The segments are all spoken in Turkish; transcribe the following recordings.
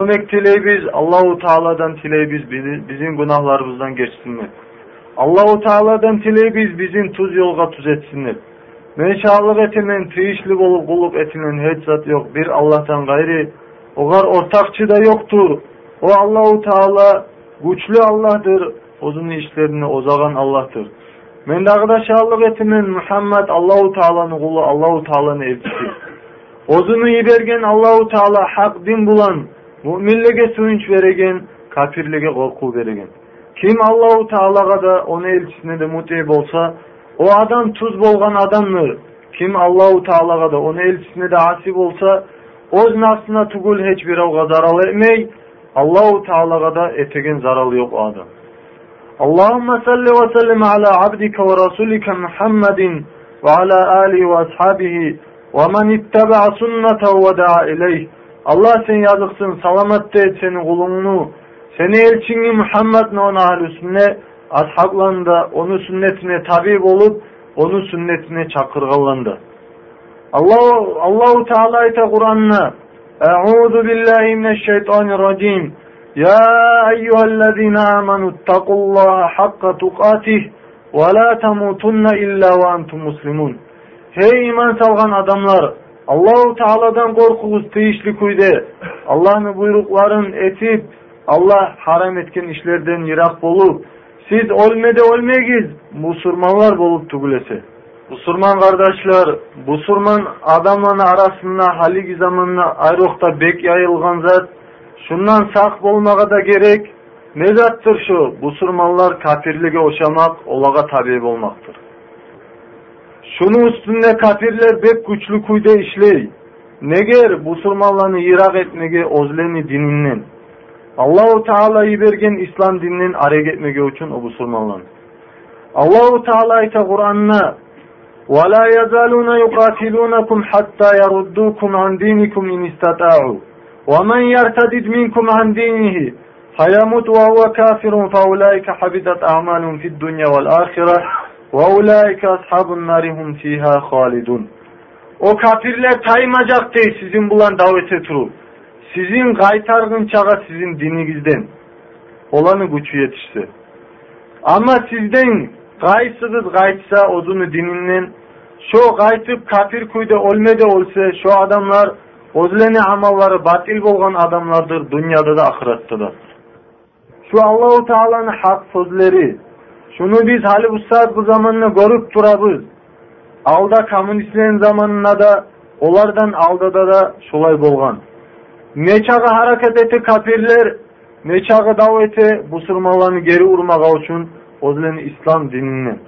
Demek tileybiz Allahu Teala'dan tileybiz bizim günahlarımızdan geçsinler. Allahu Teala'dan tileybiz bizim tuz yolga tuz etsinler. Menşalık etinden tiyişlik olup kuluk etinden hiç zat yok. Bir Allah'tan gayri ogar ortakçı da yoktur. O Allahu Teala güçlü Allah'tır. Ozun işlerini ozagan Allah'tır. Men dagıda şallık etimen Muhammed Allahu Teala'nın kulu Allahu Teala'nın elçisi. Ozunu yibergen Allahu Teala hak din bulan муминлерге сүйінш береген кәпірлерге қорқу береген ким аллаху тағалаға да оның елшісіне де мути болса о адам туз болған адамны ким аллаху тағалаға да оның елшісіне де асип болса өз нәпсіна түгіл ешбір ауға зарал емей аллаху тағалаға да етеген заралы жоқ адам اللهم صل وسلم على аля ورسولك ва وعلى آله وأصحابه ومن اتبع سنته ودعا إليه Allah sen yazıksın, salamat et senin kulunu. Seni elçini Muhammed ne ona ahlüsüne, ashablarında onun sünnetine tabi olup, onun sünnetine çakırgalandı. Allah Allahu Teala ayta Kur'an'na Euzu billahi mineşşeytanirracim. Ya eyyühellezine amenu ittakullaha hakka tukatih ve la temutunna illa ve antum muslimun. Hey iman salgan adamlar, Allahu Teala'dan korkuğuz teyişli kuyde. Allah'ın buyrukların etip Allah haram etken işlerden yirak bolup siz olmede olmegiz musurmanlar bolup tugulesi. Musurman kardeşler, musurman adamların arasında haligi zamanına ayrokta bek yayılgan zat şundan sak bolmaga da gerek ne zattır şu musurmanlar kafirlige oşamak olaga tabi olmaktır. Şunun üstünde kafirler bek güçlü kuyda işley. Neger musulmanlarını yirak etmege ozleni dininden. Allahu Teala'yı bergen İslam dininin araya etmege için o musulmanlar. Allahu Teala ise Kur'an'na وَلَا يَزَالُونَ يُقَاتِلُونَكُمْ حَتَّى يَرُدُّوكُمْ عَنْ دِينِكُمْ اِنْ اِسْتَطَاعُوا وَمَنْ يَرْتَدِدْ مِنْكُمْ عَنْ دِينِهِ فَيَمُتْ وَهُوَ كَافِرٌ فَأُولَٰئِكَ حَبِطَتْ أَعْمَالُهُمْ فِي الدُّنْيَا وَالْآخِرَةِ وَاُولَٰئِكَ أَصْحَابُ النَّارِ هُمْ ف۪يهَا خَالِدُونَ O kafirler taymacak değil sizin bulan davete turu. Sizin gaytargın çağa sizin dininizden. Olanı güçü yetişse. Ama sizden gaysıgız gaytsa ozunu dininden şu gaytıp kafir kuyda olmede olsa şu adamlar ozleni amalları batil bolgan adamlardır dünyada da ahirette da. Şu Allahu Teala'nın hak sözleri şunu biz hali bu bu zamanına görüp durabız. Alda komünistlerin zamanına da olardan aldada da şolay bolgan. Ne çağı hareket eti kafirler, ne çağı daveti busurmalarını geri urmağa için ozlen İslam dinini.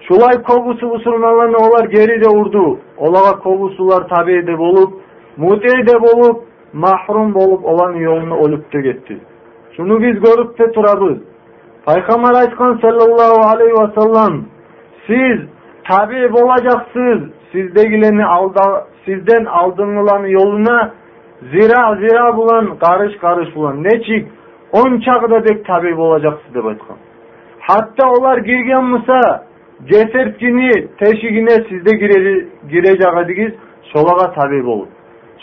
Şolay kobusu busurmalarını olar geri de urdu. Olaga kobusular tabi de bolup, muti de bolup, mahrum bolup olan yolunu olup da gitti. Şunu biz görüp de turabız. Peygamber aytkan sallallahu aleyhi ve sellem siz tabi olacaksınız sizdegilerini alda, sizden aldığınılanı yoluna zira zira bulan karış karış bulan ne çik on çağda dek tabi olacaksınız dep aytkan. Hatta olar girgen mısa cesertini teşigine sizde gire, girecek edigiz şolaga tabi bolup.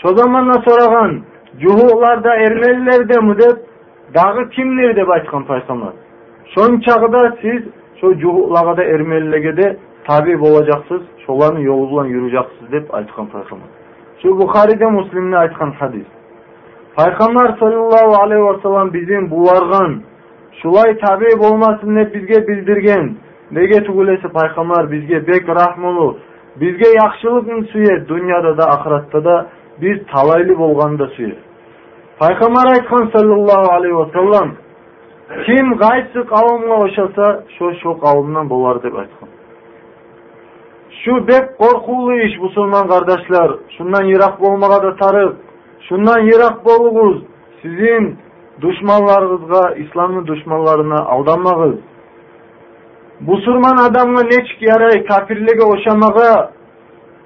Şu zamanla soragan cuhularda ermelilerde mi dep dağı kimler dep aytkan paygamber. Siz şu cuhulagada ermelilegede tabi olacaksınız, şolanın yolu bilan yürüyeceksiniz dep aytkan Peygamber. Şu Bukhari'de Müslim'de aytkan hadis. Peygamber sallallahu aleyhi ve sellem bizim bulargan, şulay tabi olmasın dep bizge bildirgen. Nege tugulesi Peygamber bizge bek rahmolu, bizge suye, dünyada da da biz talaylı suye. Peygamber aytkan aleyhi ve sellem Kim qaysi qavmga o'xshasa, shu shu qavmdan bo'lar deb aytgan. Shu bek qo'rquvli ish musulmon qardoshlar, shundan yiroq bo'lmaga da shundan yiroq bo'lug'iz. Sizin dushmanlaringizga, islomni dushmanlarini aldanmag'iz. Musulmon odamga nechik yaray kafirlarga o'xshamaga,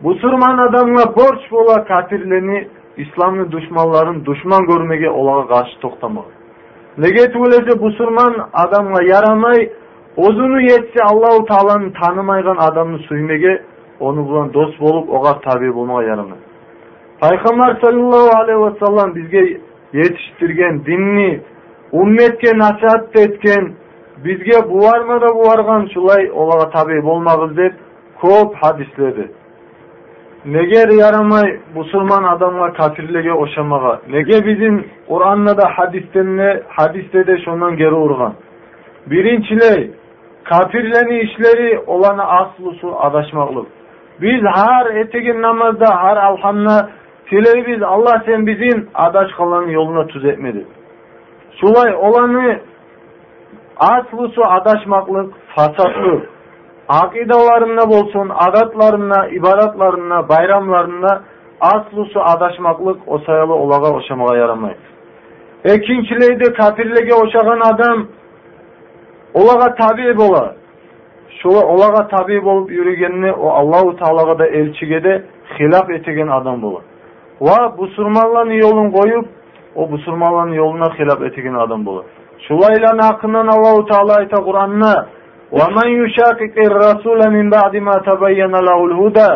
musulmon odamga borch bo'la kafirlarni, islomni dushmanlarini dushman ko'rmaga ularga qarshi to'xtamag'iz негетиблерде бұсырман адамға ярамай озуну етсе аллаху тааланы танымайған адамды сүймеге оны булан дос болып, ога таби болмаға ярамайт пайгамбар саллаллаху алейхи вассалам бизге жетиштирген динни умметке насаат эткен бизге буармада буарган ушулай олага таби болмағыз деп көп хадиследі. Neger yaramay musulman adamla kafirlege oşamaga. Nege bizim Kur'an'da da hadistenne, hadiste de şondan geri urgan. Birinçiley, kafirleni işleri olanı aslısı adaşmaklık. Biz har etegin namazda, har alhamna Tile biz Allah sen bizim adaş kalan yoluna tuz etmedi. Şulay olanı aslısı adaşmaklık, fasatlık. Akidalarında bolsun, adatlarına, ibaratlarına, bayramlarına aslısı adaşmaklık o sayalı olaga oşamağa yaramayız. Ekinçileyde kafirlege oşagan adam olaga tabi bola. Şola olaga tabi bolup yürügenini o Allahu Teala'ga da elçige de hilaf etegen adam bola. Va busurmanların yolun koyup o busurmanların yoluna hilaf etegen adam bola. Şulayla hakkından Allahu Teala ayta Kur'an'na وَمَنْ يُشَاقِقِ الرَّسُولَ مِنْ بَعْدِ مَا تَبَيَّنَ لَهُ الْهُدَى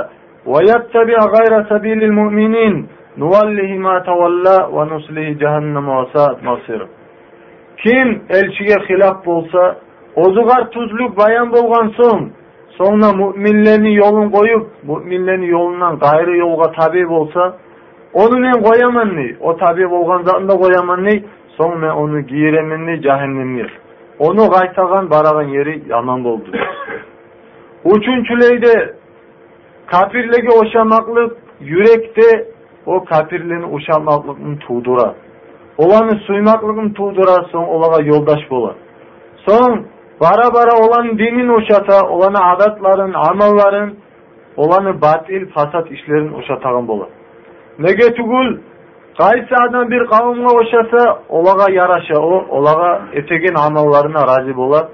وَيَتَّبِعْ غَيْرَ سَبِيلِ الْمُؤْمِنِينَ نُوَلِّهِ مَا تَوَلَّى وَنُسْلِهِ جَهَنَّمَ وَسَاءَتْ مَصِيرًا Kim elçiye hilaf bolsa, ozugar tuzluk bayan bolgan soň, sonra müminlerini yolun koyup, müminlerini yolundan gayrı yolga tabi bolsa, onu men koyamanni, o tabi bolgan zatında koyamanni, soň men onu giyiremenni, cehennemni. Onu kaytagan baragan yeri yaman boldu. Üçüncüleyde kafirlege oşamaklık yürekte o kafirlerin oşamaklıkını tuğdura. Olanı suymaklığın tuğdura son olaga yoldaş bola. Son bara bara olan dinin oşata, olanı adatların, amalların, olanı batil, fasat işlerin oşatağın bola. Nege tugul Qaysi adam bir kavimga oşasa, olaga yaraşa o, olaga etegen amallarına razı bolar.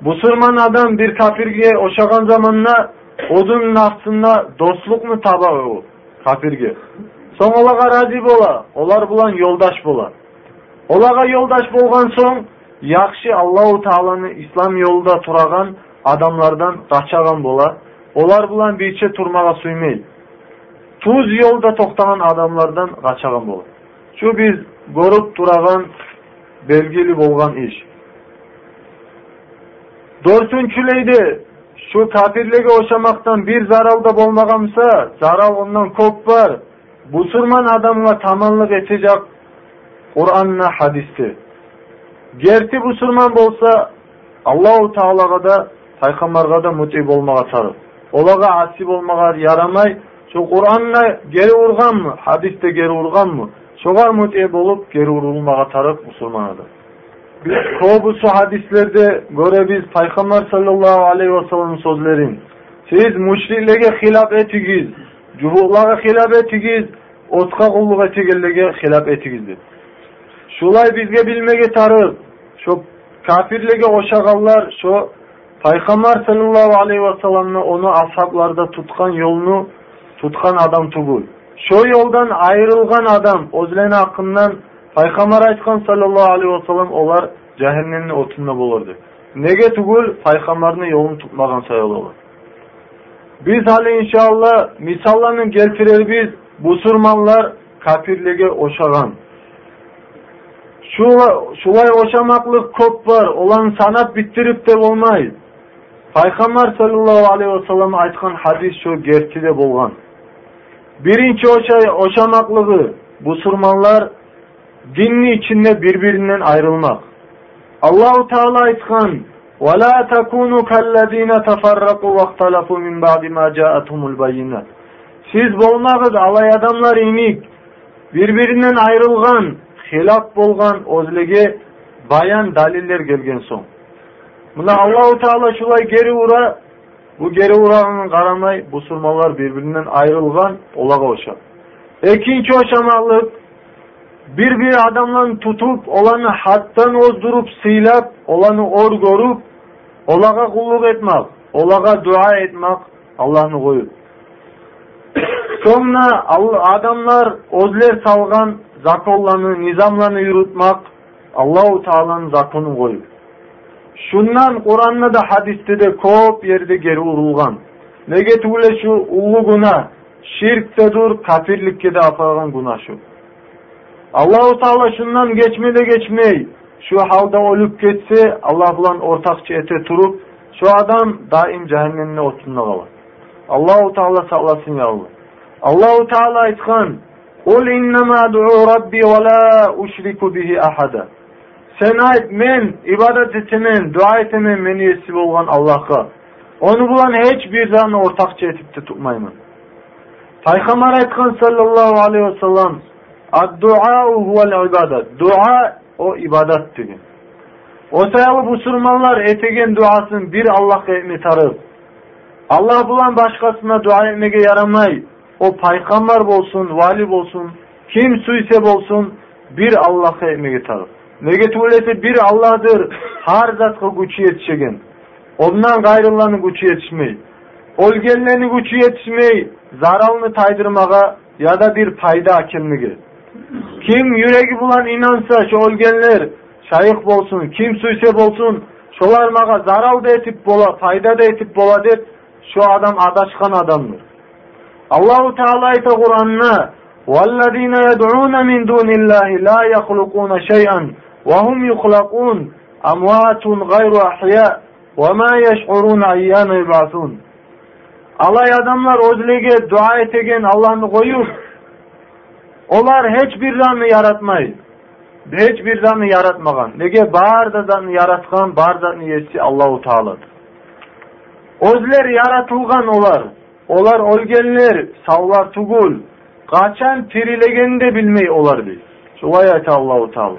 Busurman adam bir kafirge oşagan zamanla odun nafsında dostluk mu taba o kafirge. Son olaga razı bola, olar bulan yoldaş bola. Olaga yoldaş bolgan son, yakşı Allahu Teala'nı İslam yolunda turagan adamlardan kaçagan bola. Olar bulan birçe turmaga suymeyl tuz yolda toxtanan adamlardan qaçağın bol. Şu biz görüp durağan belgeli bolğan iş. Dörsünçüleydi şu tapirlege oşamaktan bir zaral da bolmağamsa zaral ondan kop var. Busurman adamla tamanlık etecek Kur'an'la hadisti. Gerti busurman bolsa Allahu Teala'ga da Peygamber'e da mutib olmağa sarıp. Olağa asip olmağa yaramay şu Kur'an'la geri urgan mı? Hadiste geri urgan mı? Şogar mut'e bolup geri urulmağa tarık musulmanadır. Biz kobusu hadislerde göre biz Peygamber sallallahu aleyhi ve sellem'in sözlerin siz müşriklere hilaf etigiz, cuhullara hilaf etigiz, otqa kulluk etigillege hilaf etigizdir. Şulay bizge bilmege tarık, şu kafirlege oşagallar, şu Peygamber sallallahu aleyhi ve sellem'le onu ashablarda tutkan yolunu tutkan adam tugul. Şu yoldan ayrılgan adam özlen hakkından Peygamber aytkan sallallahu aleyhi ve sellem olar cehennemin otunda bulurdu. Nege tugul Peygamberin yolunu tutmagan sayılı olur. Biz hali inşallah misallarını geltirer biz busurmanlar kafirlige oşagan. Şu, şulay oşamaklık kop var. Olan sanat bittirip de olmayız. Peygamber sallallahu aleyhi ve sellem aytkan hadis şu gerçide bolgan. Birinci oşa, oşamaklığı bu surmanlar dinni içinde birbirinden ayrılmak. Allahu Teala aytkan وَلَا تَكُونُوا كَالَّذ۪ينَ تَفَرَّقُوا وَاخْتَلَفُوا مِنْ بَعْدِ مَا جَاءَتْهُمُ الْبَيِّنَةِ Siz bolmağız alay adamlar inik, birbirinden ayrılgan, hilaf bolgan özlege bayan daliller gelgen son. Buna Allahu Teala şulay geri ura bu geri uğrağının qaramay busurmalar birbirinden ayrılgan olağa oşar. İkinci oşamalık bir bir adamla tutup olanı hattan ozdurup silap olanı or görüp olağa kulluk etmek, olağa dua etmek Allah'ını koyup. Sonra adamlar ozler salgan zakollarını, nizamlarını yürütmek Allahu Teala'nın zakonu koyup. Şundan Kur'an'da da hadiste de kop yerde geri urulgan. Nege tugule şu ulu guna, şirk de dur, kafirlikке de apagan guna şu. Allahu Teala şundan geçmede geçmey. Şu halda olup geçse Allah bilan ortakçı ete turup şu adam daim cehennemine otunda kalır. Allahu Teala sağlasın ya Allah. Allahu Teala aytkan: "Kul innema ad'u rabbi ve la uşriku bihi ahada." Sen men ibadet etemen, dua etemen meni yesi bolgan Allah'a. Onu bulan hiçbir zaman ortakçı etip de tutmayman. Peygamber aytkan sallallahu aleyhi ve sellem Ad-du'a huvel ibadet. Dua o ibadet dedi. O sayalı musulmanlar etegen duasın bir Allah'a etme tarıp. Allah bulan başkasına dua etmege yaramay. O peygamber bolsun, vali bolsun, kim suyse bolsun bir Allah'a etmege tarıp. Nege tuğlesi bir Allah'dır. Har zatqa güçü yetişegen. Ondan gayrılarını güçü yetişmey. Olgenlerini güçü yetişmey. Zaralını taydırmaga ya da bir payda akilmege. Kim yüregi bulan inansa şu olgenler şayık bolsun, kim suyse bolsun, şolar maga zaral da etip bola, fayda da etip bola dep şu adam adaşkan adamdır. Allahu Teala ayta Kur'an'na وَالَّذ۪ينَ يَدْعُونَ مِنْ دُونِ اللّٰهِ لَا يَخْلُقُونَ شَيْئًا وَهُمْ يُخْلَقُونَ أَمْوَاتٌ غَيْرُ أَحْيَاء وَمَا يَشْعُرُونَ اَيَّانَ يُبْعَثُونَ Alay adamlar özlege dua etegen Allah'ını koyup Olar hiçbir zanı yaratmayı. Hiçbir zanı yaratmagan. Nege bar da zanı yaratgan, bar zanı yesi Allahu Teala'dır. Özler yaratılgan olar. Olar olgenler, savlar tugul. Kaçan tirilegeni de bilmeyi olar biz. Şulay ayet Allahu Teala.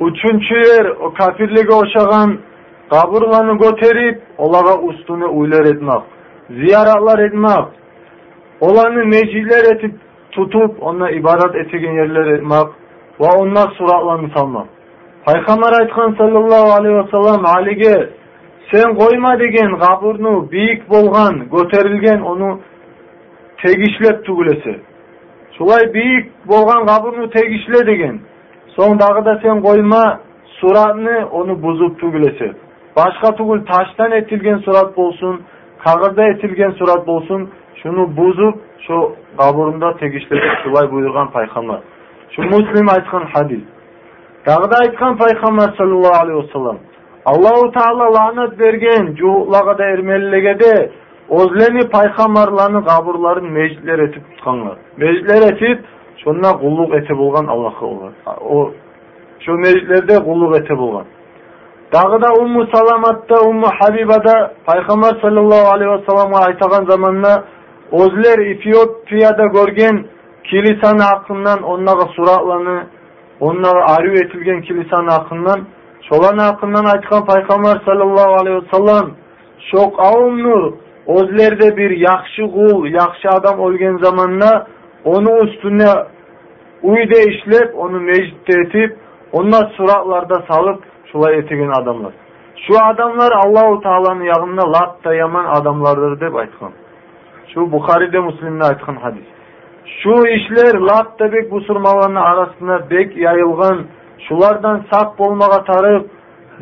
Üçüncüler o kafirlige oşagan kaburlarını göterip olaga ustunu uylar etmek. Ziyaratlar etmek. Olanı mecliler etip tutup ona ibadat etigen yerler etmek ve onlar suratlarını. Peygamber aytkan sallallahu aleyhi ve sellem Ali'ge sen koyma degen kaburnu büyük bolgan, göterilgen onu. Şulay соңдағы да сен қойма суратны оны бұзып түгілесе. Башқа түгіл таштан етілген сурат болсын, қағырда етілген сурат болсын, шұны бұзып, шо қабырында тегіштіріп шулай бұйырған пайғамбар шо муслим айтқан хадис. Тағы да айтқан пайғамбар саллаллаху алейхи уассалам Аллаху Таала лағнат берген жуғлаға да ермелілеге де, Озлени пайғамбарларның қабырларын мешітлер етіп тұтқанлар. Мешітлер етіп, şonna kulluk ete bolgan Allah'a olan. O şu meclislerde kulluk ete bolgan. Dagı da Ummu Salamat'ta, Ummu Habiba'da Peygamber sallallahu aleyhi ve sellem'e aytagan zamanla Ozler Etiyopiyada görgen kilisanın hakkından onlara suratlarını onlara arı etilgen kilisanın hakkından şolan hakkından aytkan Peygamber sallallahu aleyhi ve sellem şok avumnu ozlerde bir yakşı kul, yakşı adam olgen zamanla onu üstüne uyda işlep, onu meclitte etip, onlar suratlarda salıp şulay etigen adamlar. Şu adamlar Allahu Teala'nın yanında lat da yaman adamlardır dep aytkan. Şu Bukhari'de Müslim'de aytkan hadis. Şu işler lat da bek busurmalarının arasında bek yayılgan, şulardan sak bolmaga tarıp,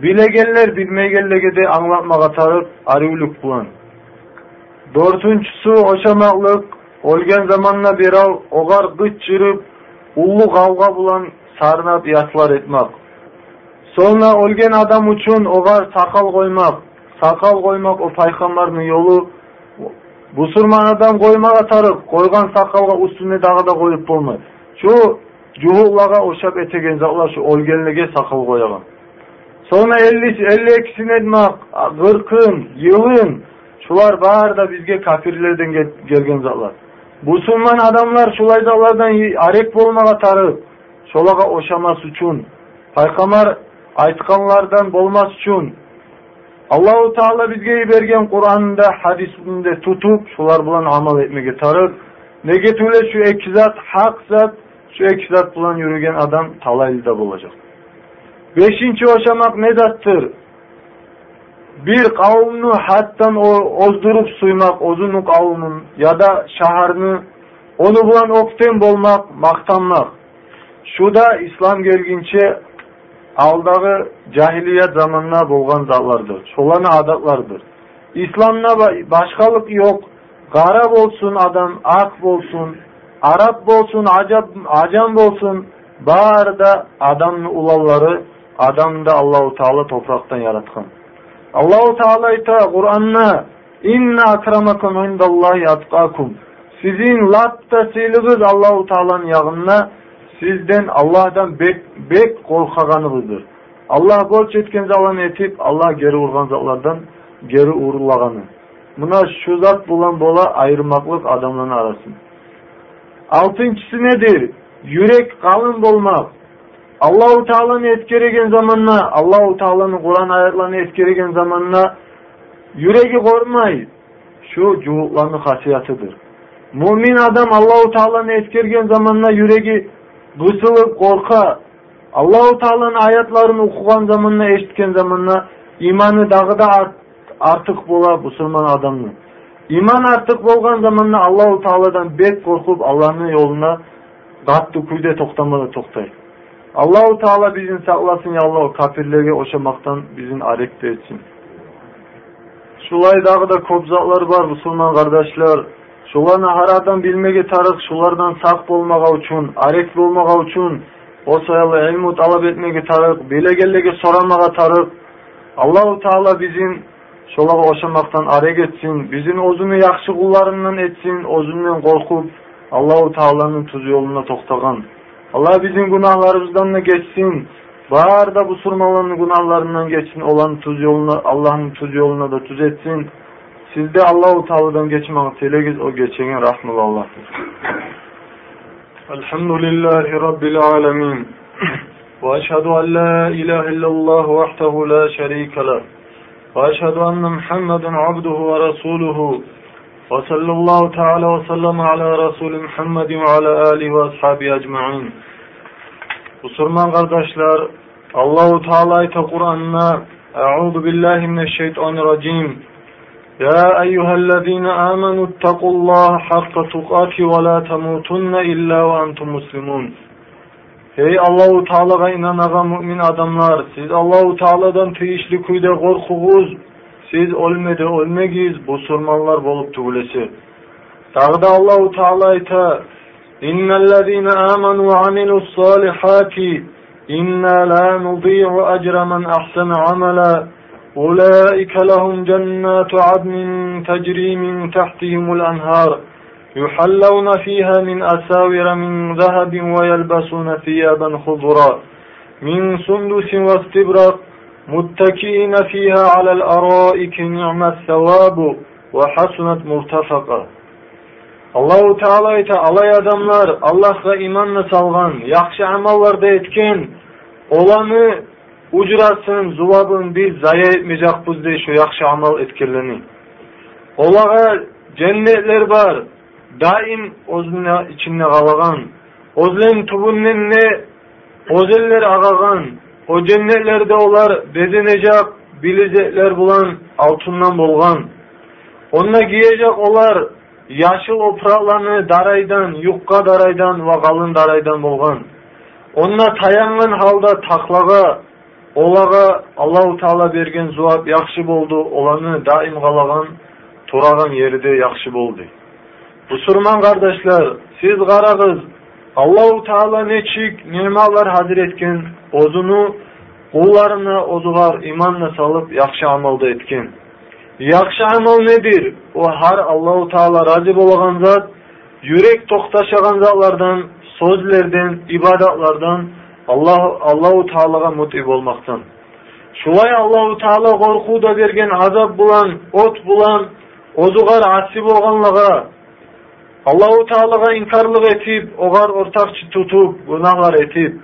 bilegenler bilmegenlege de anlatmaga tarıp, arıuluk bulan. Dörtüncüsü oşamaklık, өлген заманна бирау оғар бүт жүріп улуу кавга бұлан сарынап ясылар этмак сонуна өлген адам үчүн оғар сақал коймак сақал коймак о пайгамбардын жолу бусурман адам коймага тарып қойған сақалға үстіне дағы да қойып болмайды şu жуулага ошап етеген заклар шо өлгенлерге сақал қояған сонуна элли элли экисин этмак кыркын жылын шулар баары да бизге кафирлерден келген затлар Musulman adamlar şulay zatlardan arek bolmağa tarıp, şolaga oşamas üçün, paygambar aytkanlardan bolmas üçün Allahu Teala bizge bergen Kur'an'da, hadisinde tutup şular bilan amal etmege tarıp, nege tüle şu iki zat, hak zat, şu iki zat bilan yürügen adam talaylıda bolacak. Beşinci oşamak ne zattır? Bir kavimni hattan ozdurup suymak, ozunluk kavmin ya da şaharını onu bulan okten bolmak, maktanmak. Şu da İslam gelginçe aldağı cahiliyet zamanına bolgan zatlardır. Şolana adatlardır. İslamda başkalık yok. Garab olsun adam, ak olsun, Arap bolsun, acab, acam bolsun, barda adamın ulalları, adam da Allahu Teala topraktan yaratkan. Allahu Teala ayta Kur'an'na inna akramakum indallahi atqakum. Sizin latta siligiz Allahu Teala'nın yağında sizden Allah'dan bek bek korkaganıgızdır. Allah borç etken zaman etip Allah geri urgan zatlardan geri uğurlaganı. Buna şu zat bulan bola ayırmaklık adamların arasın. Altıncısı nedir? Yürek kalın bolmak. аллау тағаланы эскереген заманна аллау тағаланы құран аятларын эскереген заманна жүрегі қорымайды шу жуулуктардын хасиятыдыр мумин адам аллау тағаланы эскерген заманна жүрегі кысылып қорқа аллау тааланын аятларын оқыған заманна эшиткен заманна иманы дағы да артық бола мұсылман адамның иман артық болған заманна аллау тағаладан бет қорқып алланың жолына қатты күйде тоқтамады тоқтайды Allahu Teala bizim saklasın ya Allah kafirlerge oşamaktan bizim arek etsin. Şulay dağı da kopzaklar var Müslüman kardeşler. Şularni haradan bilmege tarık, şulardan sak bolmaga uchun, arek bolmaga uchun, o sayalı ilmu talap etmege tarık, bilegellege soramaga tarık. Allahu Teala bizim şolaga oşamaktan arek etsin, bizim ozunu yaxşı kullarından etsin, ozundan korkup Allahu Teala'nın tuz yoluna toktagan. Allah bizim günahlarımızdan da geçsin. Var da bu surmaların günahlarından geçsin. Olan tuz yoluna, Allah'ın tuz yoluna da tuz etsin. Sizde Allah-u Teala'dan geçmeği telegiz o geçenin rahmılı Allah'tır. Elhamdülillahi Rabbil alemin. Ve eşhedü en la ilahe illallah vahdehu la şerike leh. Ve eşhedü enne Muhammeden abduhu ve rasuluhu. Ve sallallahu teala ve sellem ala Resulü Muhammed ve ala alihi ve ashabi ecma'in. Müslüman kardeşler, Allahu Teala'yı Kur'an'ına Euzu billahi mineşşeytanirracim. يا أيها الذين آمنوا اتقوا الله حق تقاته ولا تموتن إلا وأنتم مسلمون Ey Allahu Teala'ga inanan mümin adamlar, siz Allahu Teala'dan teyişli kuyda korkuğuz, siz ölmedi ölmegiz, bu surmanlar bolup tugulesi. Dağda Allahu Teala ayta, İnnellezine amanu ve amilus salihati, inna la nudi'u ecre men ahsene amela, أولئك لهم جنات عدن تجري من تحتهم الأنهار يحلون فيها من أساور من ذهب ويلبسون ثيابا خضرا من سندس واستبرق متكئين فيها على الأرائك نعم الثواب وحسنت مرتفقة Allahu Teala ayta alay adamlar Allah'a imanla salgan, yaxşı amallarda etken, olanı ucurasın, zuvabın biz zaya etmeyecekbuz diye şu yakşı amal etkirleni. Olağa cennetler var, daim ozuna içinde kalagan, ozlen tubunnen ne, ozeller ağagan, o cennetlerde olar bezenecek, bilecekler bulan altından bolgan. Onunla giyecek olar yaşıl opraklarını daraydan, yukka daraydan ve kalın daraydan bolgan. Onunla tayangan halda taklaga, Olaga Allahu Taala bergen zuap yaxşı boldu, olanı daim kalagan, turagan yeride yaxşı boldu. Musulman kardeşler, siz qaragız, Allahu Teala nechik ne'matlar hazir etgan, o'zini qullarını o'ziga iymonla solib, yaxshi amalda etgan. Yaxshi amal nedir? U har Allahu Teala rozi bo'lgan zot, yurak to'xtashagan zotlardan, so'zlardan, ibodatlardan Alloh Allahu Tealaga muti bo'lmoqdan. Shulay Allahu Teala qo'rquvda bergan azob bilan, o't bilan, o'ziga rasi bo'lganlarga Allahu Teala'ga inkarlık etip, ogar ortakçı tutup, günahlar etip,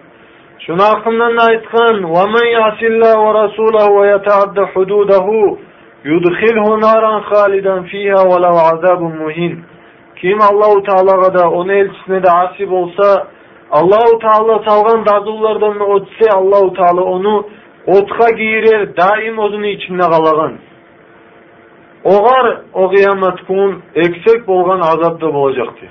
Şuna hakkından aytkan, وَمَنْ يَعْسِ اللّٰهُ وَرَسُولَهُ وَيَتَعَدَّ حُدُودَهُ يُدْخِلْهُ نَارًا خَالِدًا ف۪يهَا وَلَوْ عَذَابٌ muhin. Kim Allahu Teala'ga da, onu elçisine de asip olsa, Allahu Teala salgan dazullardan otse Allahu Teala onu otka giyirer, daim ozunu içinde kalagan. Ogar o kıyamet kun eksek bolgan azapta bolacaktı.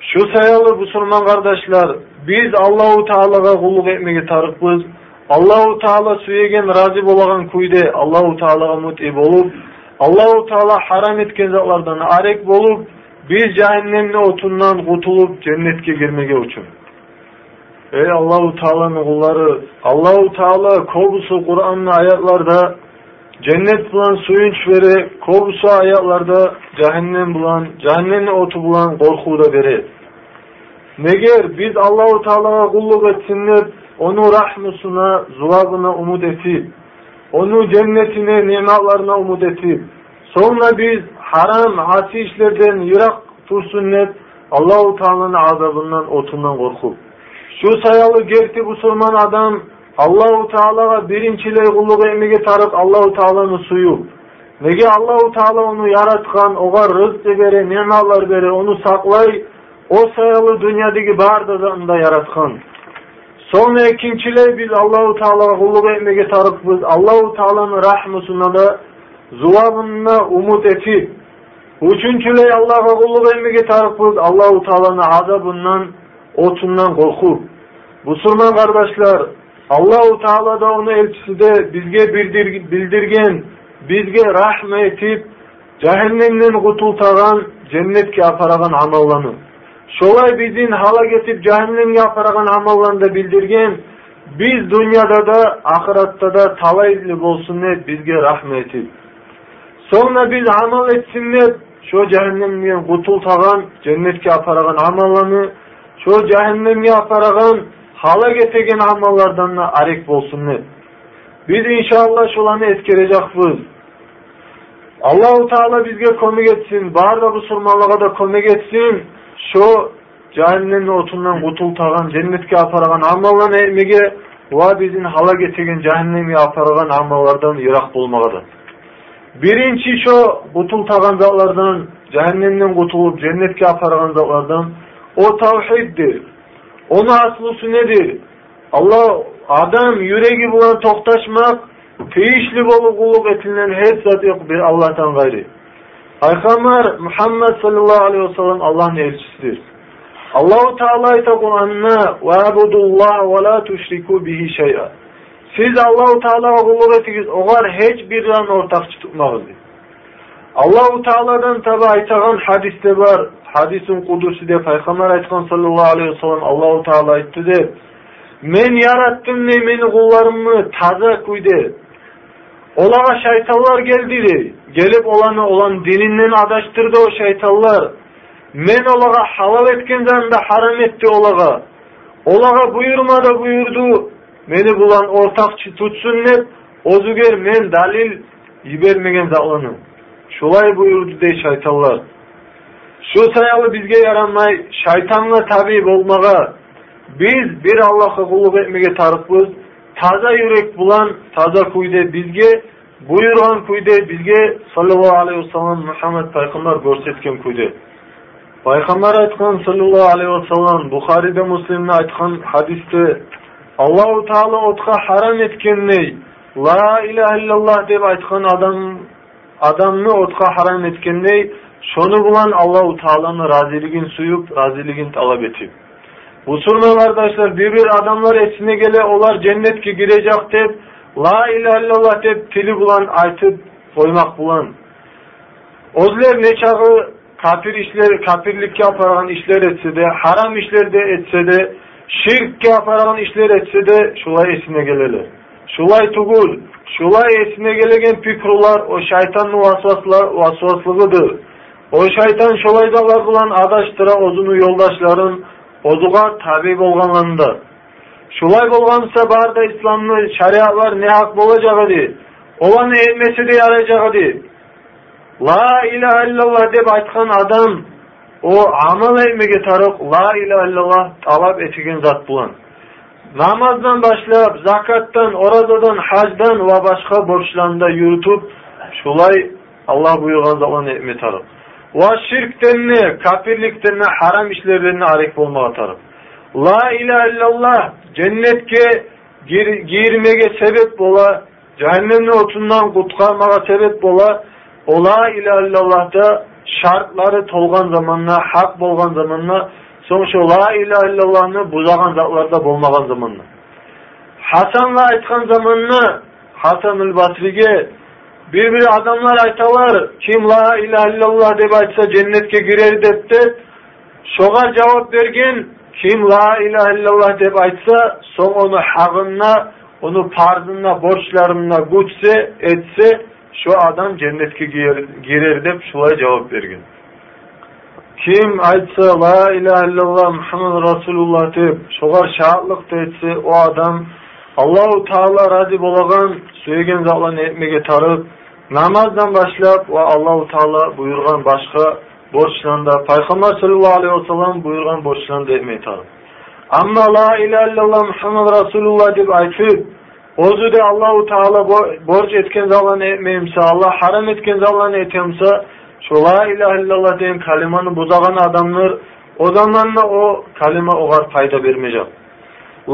Şu sayalı Müslüman kardeşler, biz Allahu Teala'ga kulluk etmege tarıkbız. Allahu Teala suyegen razı bolagan kuyde Allahu Teala'ga muti bolup, Allahu Teala haram etken zatlardan arek bolup, biz cehennemli otundan kutulup cennetke girmege uçun. Ey Allahu Teala'nın kulları, Allahu Teala kobusu Kur'an'ın ayetlarda cennet bulan suyunç vere, kobusu ayetlarda cehennem bulan, cehennemli otu bulan korku da vere. Neger biz Allahu Teala'ya kulluk etsinler, onu rahmusuna, zuvabına umut etip, onu cennetine, nimetlarına umut etip, sonra biz haram, hasi işlerden yırak tursunnet, Allahu Teala'nın azabından, otundan korkup. Şu sayalı gerti musulman adam Allahu Teala'ga birinçiley kulluk emige tarıp Allahu Teala'nın suyu. Nege Allahu Teala onu yaratkan, oga rızk bere, nimetler bere, onu saklay, o sayalı dünyadaki bardazında yaratkan. Sonra ikinciley biz Allahu Teala'ga kulluk etmege tarıpız. Allahu Teala'nın rahmetine da zuvabına umut etip. Üçüncüley Allah'a kulluk etmege tarıpız. Allahu Teala'nın azabından, otundan korkup. Musulman kardeşler, аллау тағала да оның елшісі де бізге білдірген бізге рахма етіп жәһәннемнен құтылтаған жәннетке апараған амалланы солай біздің хала кетіп жәһәннемге апараған амалланы білдірген біз дүниеде де ақыратта да талай ізлі болсын деп бізге рахма етіп соңна біз амал етсін деп со жәһәннемнен құтылтаған жәннетке апараған амалланы со жәһәннемге апараған hala getegen amallardan da arek bolsun ne. Biz inşallah şolanı eskerecekbiz. Allahu Teala bizge komik etsin, barda bu surmalığa da komik etsin. Şu cehennemin otundan kutultagan, cennetke aparagan amallarını ermege va bizin hala getegen cehennemi aparagan amallardan yırak bulmağa Birinci şu kutultagan zatlardan, cehennemden kutulup cennetke aparagan zatlardan o tavhiddir. Onu aslısı nedir? Allah adam yüreği bulan toktaşmak, teyişli bolu kulluk etilen her zat yok bir Allah'tan gayri. Peygamber Muhammed sallallahu aleyhi ve sellem Allah'ın elçisidir. Allahu Teala ayta Kur'an'ına ve abudullah ve la tuşriku bihi şey'a. Siz Allahu Teala'ya kulluk etiniz, oğar hiç bir ortakçı tutmağız. Allahu Teala'dan tabi aytagan hadiste var. hadisім деп, пайғамбар айтқан саллаллаху алейхи уассалам аллау тағала айтты деп мен яраттым не мені құлларымды таза күйде оларға шайтанлар келді де келіп оланы олан динінен адаштырды ол шайтанлар мен оларға халал еткен жанымды харам етті оларға оларға бұйырмады бұйырды мені бұлан ортақ тұтсын деп озугер мен дәлел жібермеген залыны шулай бұйырды дей шайтанлар şu sayalı bizge yaramay şaytanla tabi olmağa, biz bir Allah'a kulluk etmaga tarıklıyız, taza yürek bulan taza kuyde bizge, buyurgan kuyda bizga sallallohu alayhi görsetken kuyde. payg'ambar aytkan sallallahu aleyhi ve sellem Bukhari'de vasallam aytkan hadiste Allah-u Teala otka haram etken etgandek la ilahe illallah deb adam, adamını otka haram etken ney? Şonu bulan Allahu Teala'nın raziligin suyup, raziligin talep etip. Musulman kardeşler bir bir adamlar esine gele olar cennetke girecek dep La ilahe illallah dep tili bulan aytıp koymak bulan. Ozler ne çağı kafir işler, kafirlik yaparan işler etse de, haram işler de etse de, şirk yaparan işler etse de şulay esine geleler. Şulay tugul, şulay esine gelegen pikrular o şeytanın vasvaslığıdır. O şeytan şolaydalar bulan adaştıra ozunu yoldaşların ozuğa tabi bolganlarında. Şulay bolgansa barda İslamlı şariatlar ne hak bolacağı di. Olanı etmesi de yarayacağı di. La ilahe illallah deb aytkan adam o amal etmege tarık la ilahe illallah talap etigen zat bulan. Namazdan başlap, zakattan, orazadan, hacdan ve başka borçlarında yürütüp şulay Allah buyurgan zaman etme tarık. Kafirlikten ne, haram işlerden ne arif olmağa tarık. La ilahe illallah cennetke gir, girmege sebep bola, cehennemli otundan kutkarmağa sebep bola, o la ilahe illallah'da şartları tolgan zamanla, hak bolgan zamanla, sonuçta la ilahe illallah'ını buzagan zatlarda bolmagan zamanla. Hasan'la aytkan zamanla Hasan-ül Basri'ge bir bir adamlar aytalar kim la ilahe illallah deb aytsa cennetke girer dep de şoğa cevap bergen kim la ilahe illallah deb aytsa soň onu hagynna onu parzına borçlarına güçse etse şu adam cennetke girer dep şulay cevap bergen kim aytsa la ilahe illallah Muhammed Rasulullah deb şogar şahatlık etse o adam Allahu Teala razı bolagan söýgen zatlarny etmege tarıp namazdan boshlab va allohu taolo buyurgan boshqa borchlanda payg'ambar sallallohu alayhi vasallam buyurgan borchlanda aytadi ammo la ilaha illalloh muhammad rasululloh deb aytib o'zida allohu taolo borc etgan zotlarni aytmaymiz alloh harom etgan zotlarni aytyapsa shu la ilaha illalloh degan kalimani buzag'an odamlar o zamanla o kalima ular paydo bermaydi.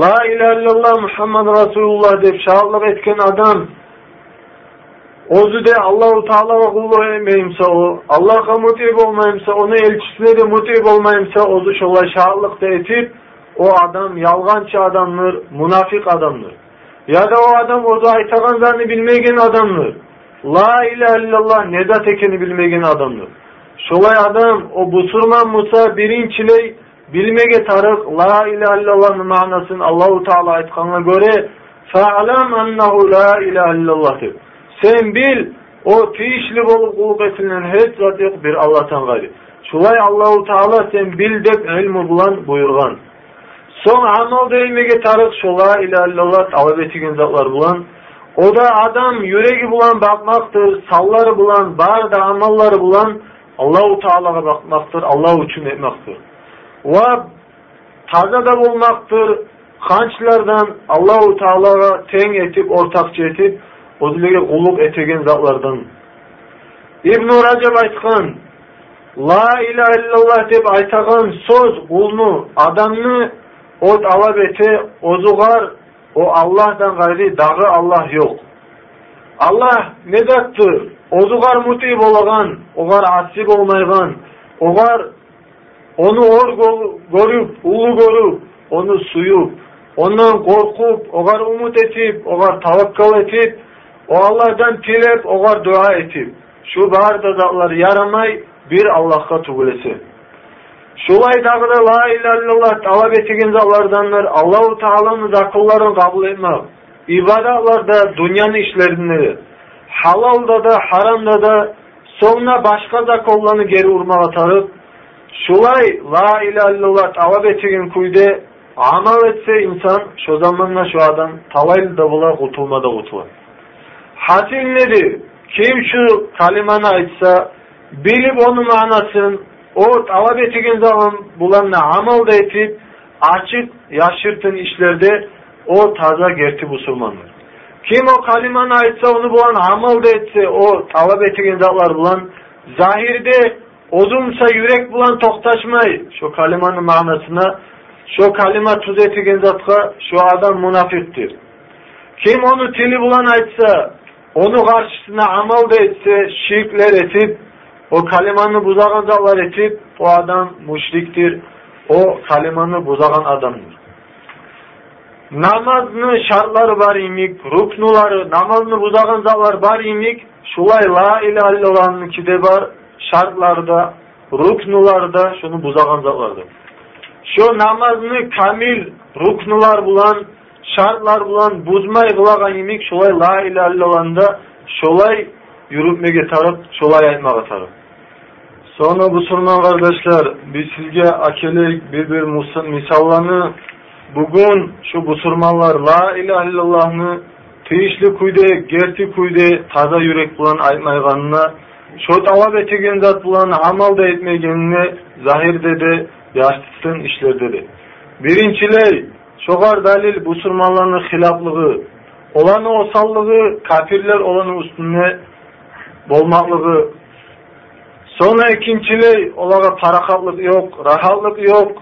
La ilaha illalloh muhammad rasululloh deb shoirlik etgan odam ozu Allahu Teala ve kulluğu emeyimse o Allah'a mutib olmayımsa onu elçisine de mutib olmayımsa ozu şolay şahitlik de etip o adam yalgancı adamdır, munafik adamdır. Ya da o adam ozu aytagan zanni bilmegen adamdır. La ilahe illallah nedat ekeni bilmegen adamdır. Şolay adam o busurman Musa birinçiley bilmege tarık la ilahe illallah'ın manasını Allahu Teala aytkanına göre fa'lam annahu la ilahe illallah deb. Sen bil o tiyişli bolup kulluk etilen hiç zat yok bir Allah'tan gayri. Şulay Allahu Teala sen bil dep ilmi bulan buyurgan. Son amal değmege tarık şu la ilahe illallah talep etigen zatlar bulan. O da adam yüreği bulan bakmaktır, salları bulan, bar da amalları bulan Allahu Teala'ga bakmaktır, Allah için etmektir. va taza bolmaktır. Kançlardan Allahu Teala'ga teng etip, ortakçı etip, өзүлөргө ұлық етеген затлардан ибн ражаб айтқан ла илаха иллаллах деп айтаған сөз ұлны адамны от алап ете озуғар о аллахтан ғайри дағы аллах жоқ аллах не заттыр озугар мути болаған оғар аси болмайған оғар оны ор көріп ұлы көріп оны сүйіп оннан қорқып оғар үміт етіп оғар tavakkal етіп o Allah'dan tilep, ogar dua etip, şu barda zatlar yaramay bir Allah'a tugulesi. Şulay dağda la ilahe illallah talep etigen zatlardanlar Allahu Teala'nın zakıllarını kabul etmek. İbadatlarda dünyanın işlerinde halalda da haramda da sonra başka zakollarını geri urmağa tarıp Şulay la ilahe illallah talep etegen kuyde amal etse insan şu zamanla şu adam tavaylı da bula kutulma nedir? Kim şu kalimanı aytsa bilip onun manasın o talep etegen zaman bulanla amal da etip açık yaşırtın işlerde o taza gerti musulmandır. Kim o kalimanı aytsa onu bulan amal da etse o talep etegen zatlar bulan zahirde Odumsa yürek bulan toktaşmay. Şu kalimanın manasına şu kalima tuz etigen zatka şu adam munafiktir. Kim onu tili bulan aytsa onu karşısına amal da etse şirkler etip o kalimanı buzagan zatlar etip o adam müşriktir. O kalimanı buzagan adamdır. Namazını şartları var imik, ruknuları, namazını buzagan zatlar var imik, şulay la ilahe illallah'ın ki de var, şartlarda, ruknularda şunu buzagan zatlardır. Şu namazını kamil ruknular bulan, şartlar bulan, buzmay kılagan yemek şolay la ilahe illallah'ında şolay yürütmege tarıp, şolay aytmaga tarıp. Sonra bu sorman kardeşler, biz sizge akele bir bir misallarını bugün şu busurmanlar la ilahe illallah'ını tiyişli kuyde, gerti kuyde, taza yürek bulan aytmayganına Şu talap etegen zat bulan amal da etmegenine zahirde de yaştın işlerde de. Birinçiley, şogar dalil busurmanlarının hilaplığı, olanı osallığı, kafirler olanı üstüne bolmaklığı. Sonra ikinçiley, olaga parakatlık yok, rahatlık yok.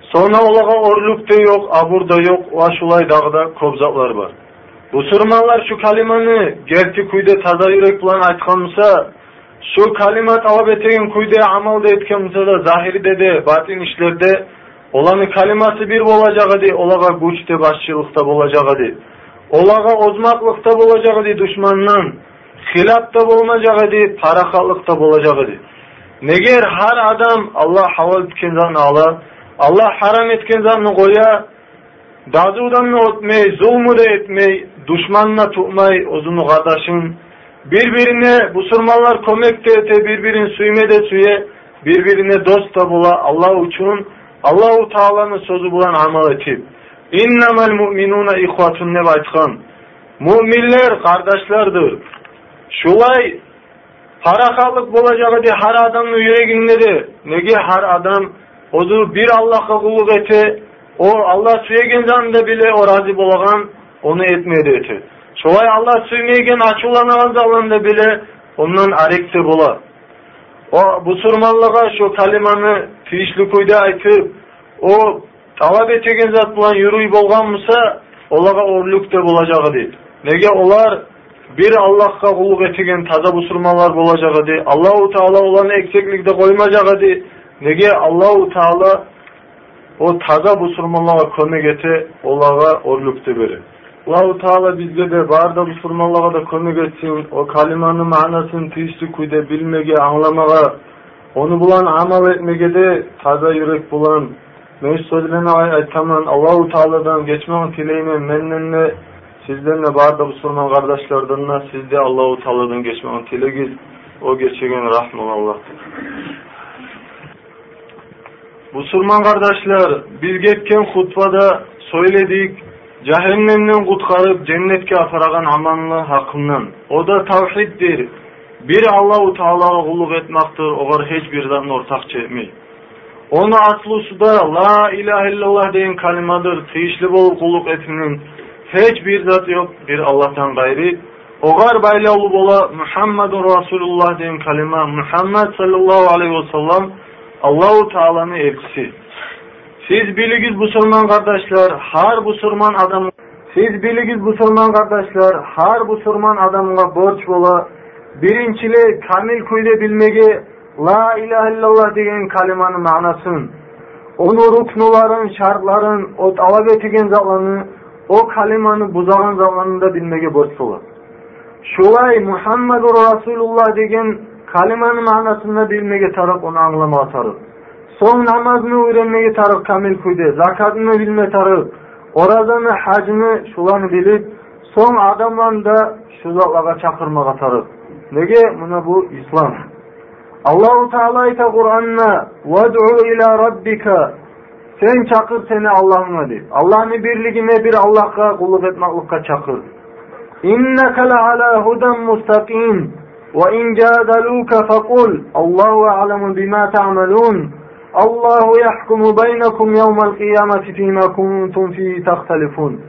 Sonra olaga orluk da yok, abur da yok, o şulay dağda kobzaklar var. Musulmanlar şu kalimanı gerçi kuyda taza yürek bulan aytkanmısa, şu kalimat alab etegen kuyda amal da etkenmısa da zahirde de batin işlerde olanı kaliması bir bolacağı di, olaga güçte başçılıkta bolacağı di. Olaga ozmaklıkta bolacağı di düşmandan. hilap da bolmajak edi, parakallık da bolacak edi. Neger har adam Allah halal etken zatını ala, Allah haram etken zatını koya, dazudan ötmey, zulmü de etmey, düşmanına tutmay, ozunu kardeşin, birbirine Müslümanlar kömek de ete, birbirini suyme de suye, birbirine dost da bula, Allah için, Allah-u Teala'nın sözü bulan amal etip, İnnemel mu'minuna ihvatun ne baytkan. Müminler kardeşlerdir. Şulay harakallık bolacağı di har adamın yüreğinde de nege har adam odu bir Allah'a kulluk ete o Allah suyegen zanında bile o razı bolagan onu etmedi ete. Şolay Allah suymeygen açılanan zalında bile ondan arekte bola. O bu surmallığa şu kalimanı tiyişli kuyda aytıp o talap etegen zat bilan yürüy bolganmısa olaga oрлuk da bolajагы дейт. Неге олар bir Allah'a kulluk etigen taza busurmalar bolajak idi. Allahu Teala olanı eksiklikte koymayacak idi. Nege Allahu Teala o taza busurmalara kömek ete olaga orluktu beri. Allahu Teala bizge de barda busurmalara da kömek etsin. O kalimanın manasını tiyişli kuyda bilmege, anlamaga, onu bulan amal etmege de taza yürek bulan, Mevcut sözlerine aytaman Allahu Teala'dan geçmeğin tileyime mennenle sizlerle barda Müslüman kardeşlerden sizde Allahu Teala'dan geçmeğin tilegiz o geçegen rahman Allah'tır. Müslüman kardeşler biz geçken hutbada söyledik cehennemden kutkarıp cennetke afaragan amanlı hakkından. O da tavhiddir. Bir Allahu Teala'ya kulluk etmektir. Ogar hiçbir zaman ortak çekmeyi. Onu aslı da la ilahe illallah deyin kalimadır. Tıyışlı bol kulluk etinin hiçbir zat yok bir Allah'tan gayri. Ogar baylalı bola Muhammedun Resulullah deyin kalima. Muhammed sallallahu aleyhi ve sellem Allahu Teala'nın elçisi. Siz biligiz Müslüman kardeşler, har Müslüman adam siz biligiz Müslüman kardeşler, har Müslüman adamına borç bola, birincili kamil kuyda bilmegi La ilahe illallah degan kalimanın ma'nasin, onu ruknuların, şartların, o talab etigen zatlarni, o kalimani buzagan zatlarni bilmege borç bo'ladi. Shulay Muhammadur Rasululloh degan kalimani ma'nosini bilmege taraf onu anglamaga taraf. So'ng namozni o'rganmaga taraf kamil quydi, zakotni bilmay taraf, orazani, hajni shularni bilib, so'ng odamlarni da shu zotlarga chaqirmaga taraf. Nega? Mana bu islom. Allahu Teala ite Kur'an'na وَدْعُ ila rabbika Sen çakır seni Allah'ına de. Allah'ın birliğine bir Allah'a kulluk etmeklikka çakır. İnneke le ala huden mustakim ve in jadaluka fekul Allahu a'lemu bima ta'malun Allahu yahkumu beynekum yevmel kıyameti fîmâ kuntum fî tahtelifun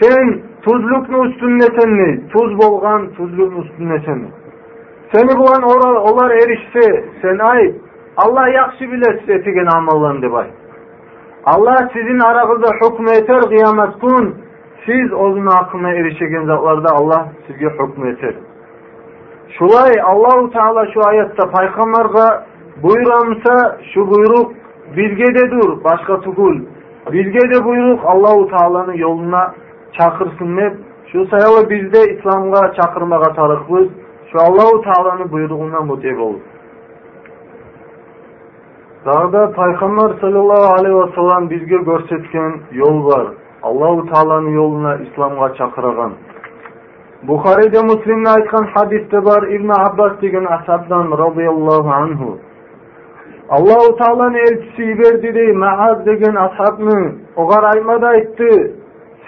Sen tuzluknu üstünnetenni, tuz bolgan tuzluknu üstünnetenni. Seni bulan olar erişse sen ay Allah yaxşı bilir etigen amallan debay. Allah sizin arağızda hükmü eter kıyamet kun siz onun hakkına erişegen zatlarda Allah sizge hükmü eter. Şulay Allahu Teala şu ayette paygamberga buyuramsa şu buyruk bizge de dur başka tukul. Bizge de buyruk Allahu Teala'nın yoluna çakırsın hep. Şu sayalı bizde İslam'a çakırmaga tarıkbız. Şu Allahu Teala'nın buyruğundan mutev olur. Dağda Peygamber sallallahu aleyhi ve sellem bizge görsetken yol var. Allahu Teala'nın yoluna İslam'a çakıragan. Bukhari'de Müslim'de aytkan hadiste var İbn Abbas degen ashabdan radıyallahu anhu. Allahu Teala'nın elçisi verdi de Maaz degen ashabını ogar aymada aytdı.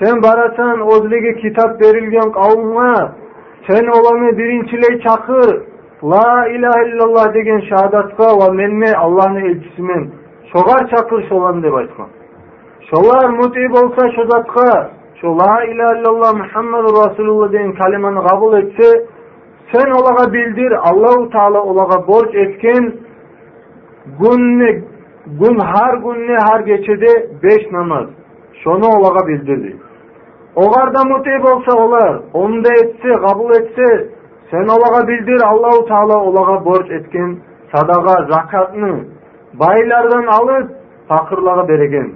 Sen barasan ozlege kitap verilgen kavmına sen olanı birinçiley çakır. La ilahe illallah degen şahadatka ve menme Allah'ın elçisimen. Şogar çakır şolan deb aytkan. Şolar muti bolsa şu zatka, şu la ilahe illallah Muhammed Resulullah degen kalimani kabul etse, sen olaga bildir, Allahu Teala olaga borç etken günne gün har günne har geçede beş namaz. Şonu olaga bildirdi. Ogar da muti bolsa olar, onu da etse, kabul etse, sen olaga bildir Allahu Teala olaga borç etken sadaga, zakatını baylardan alıp fakirlaga beregen.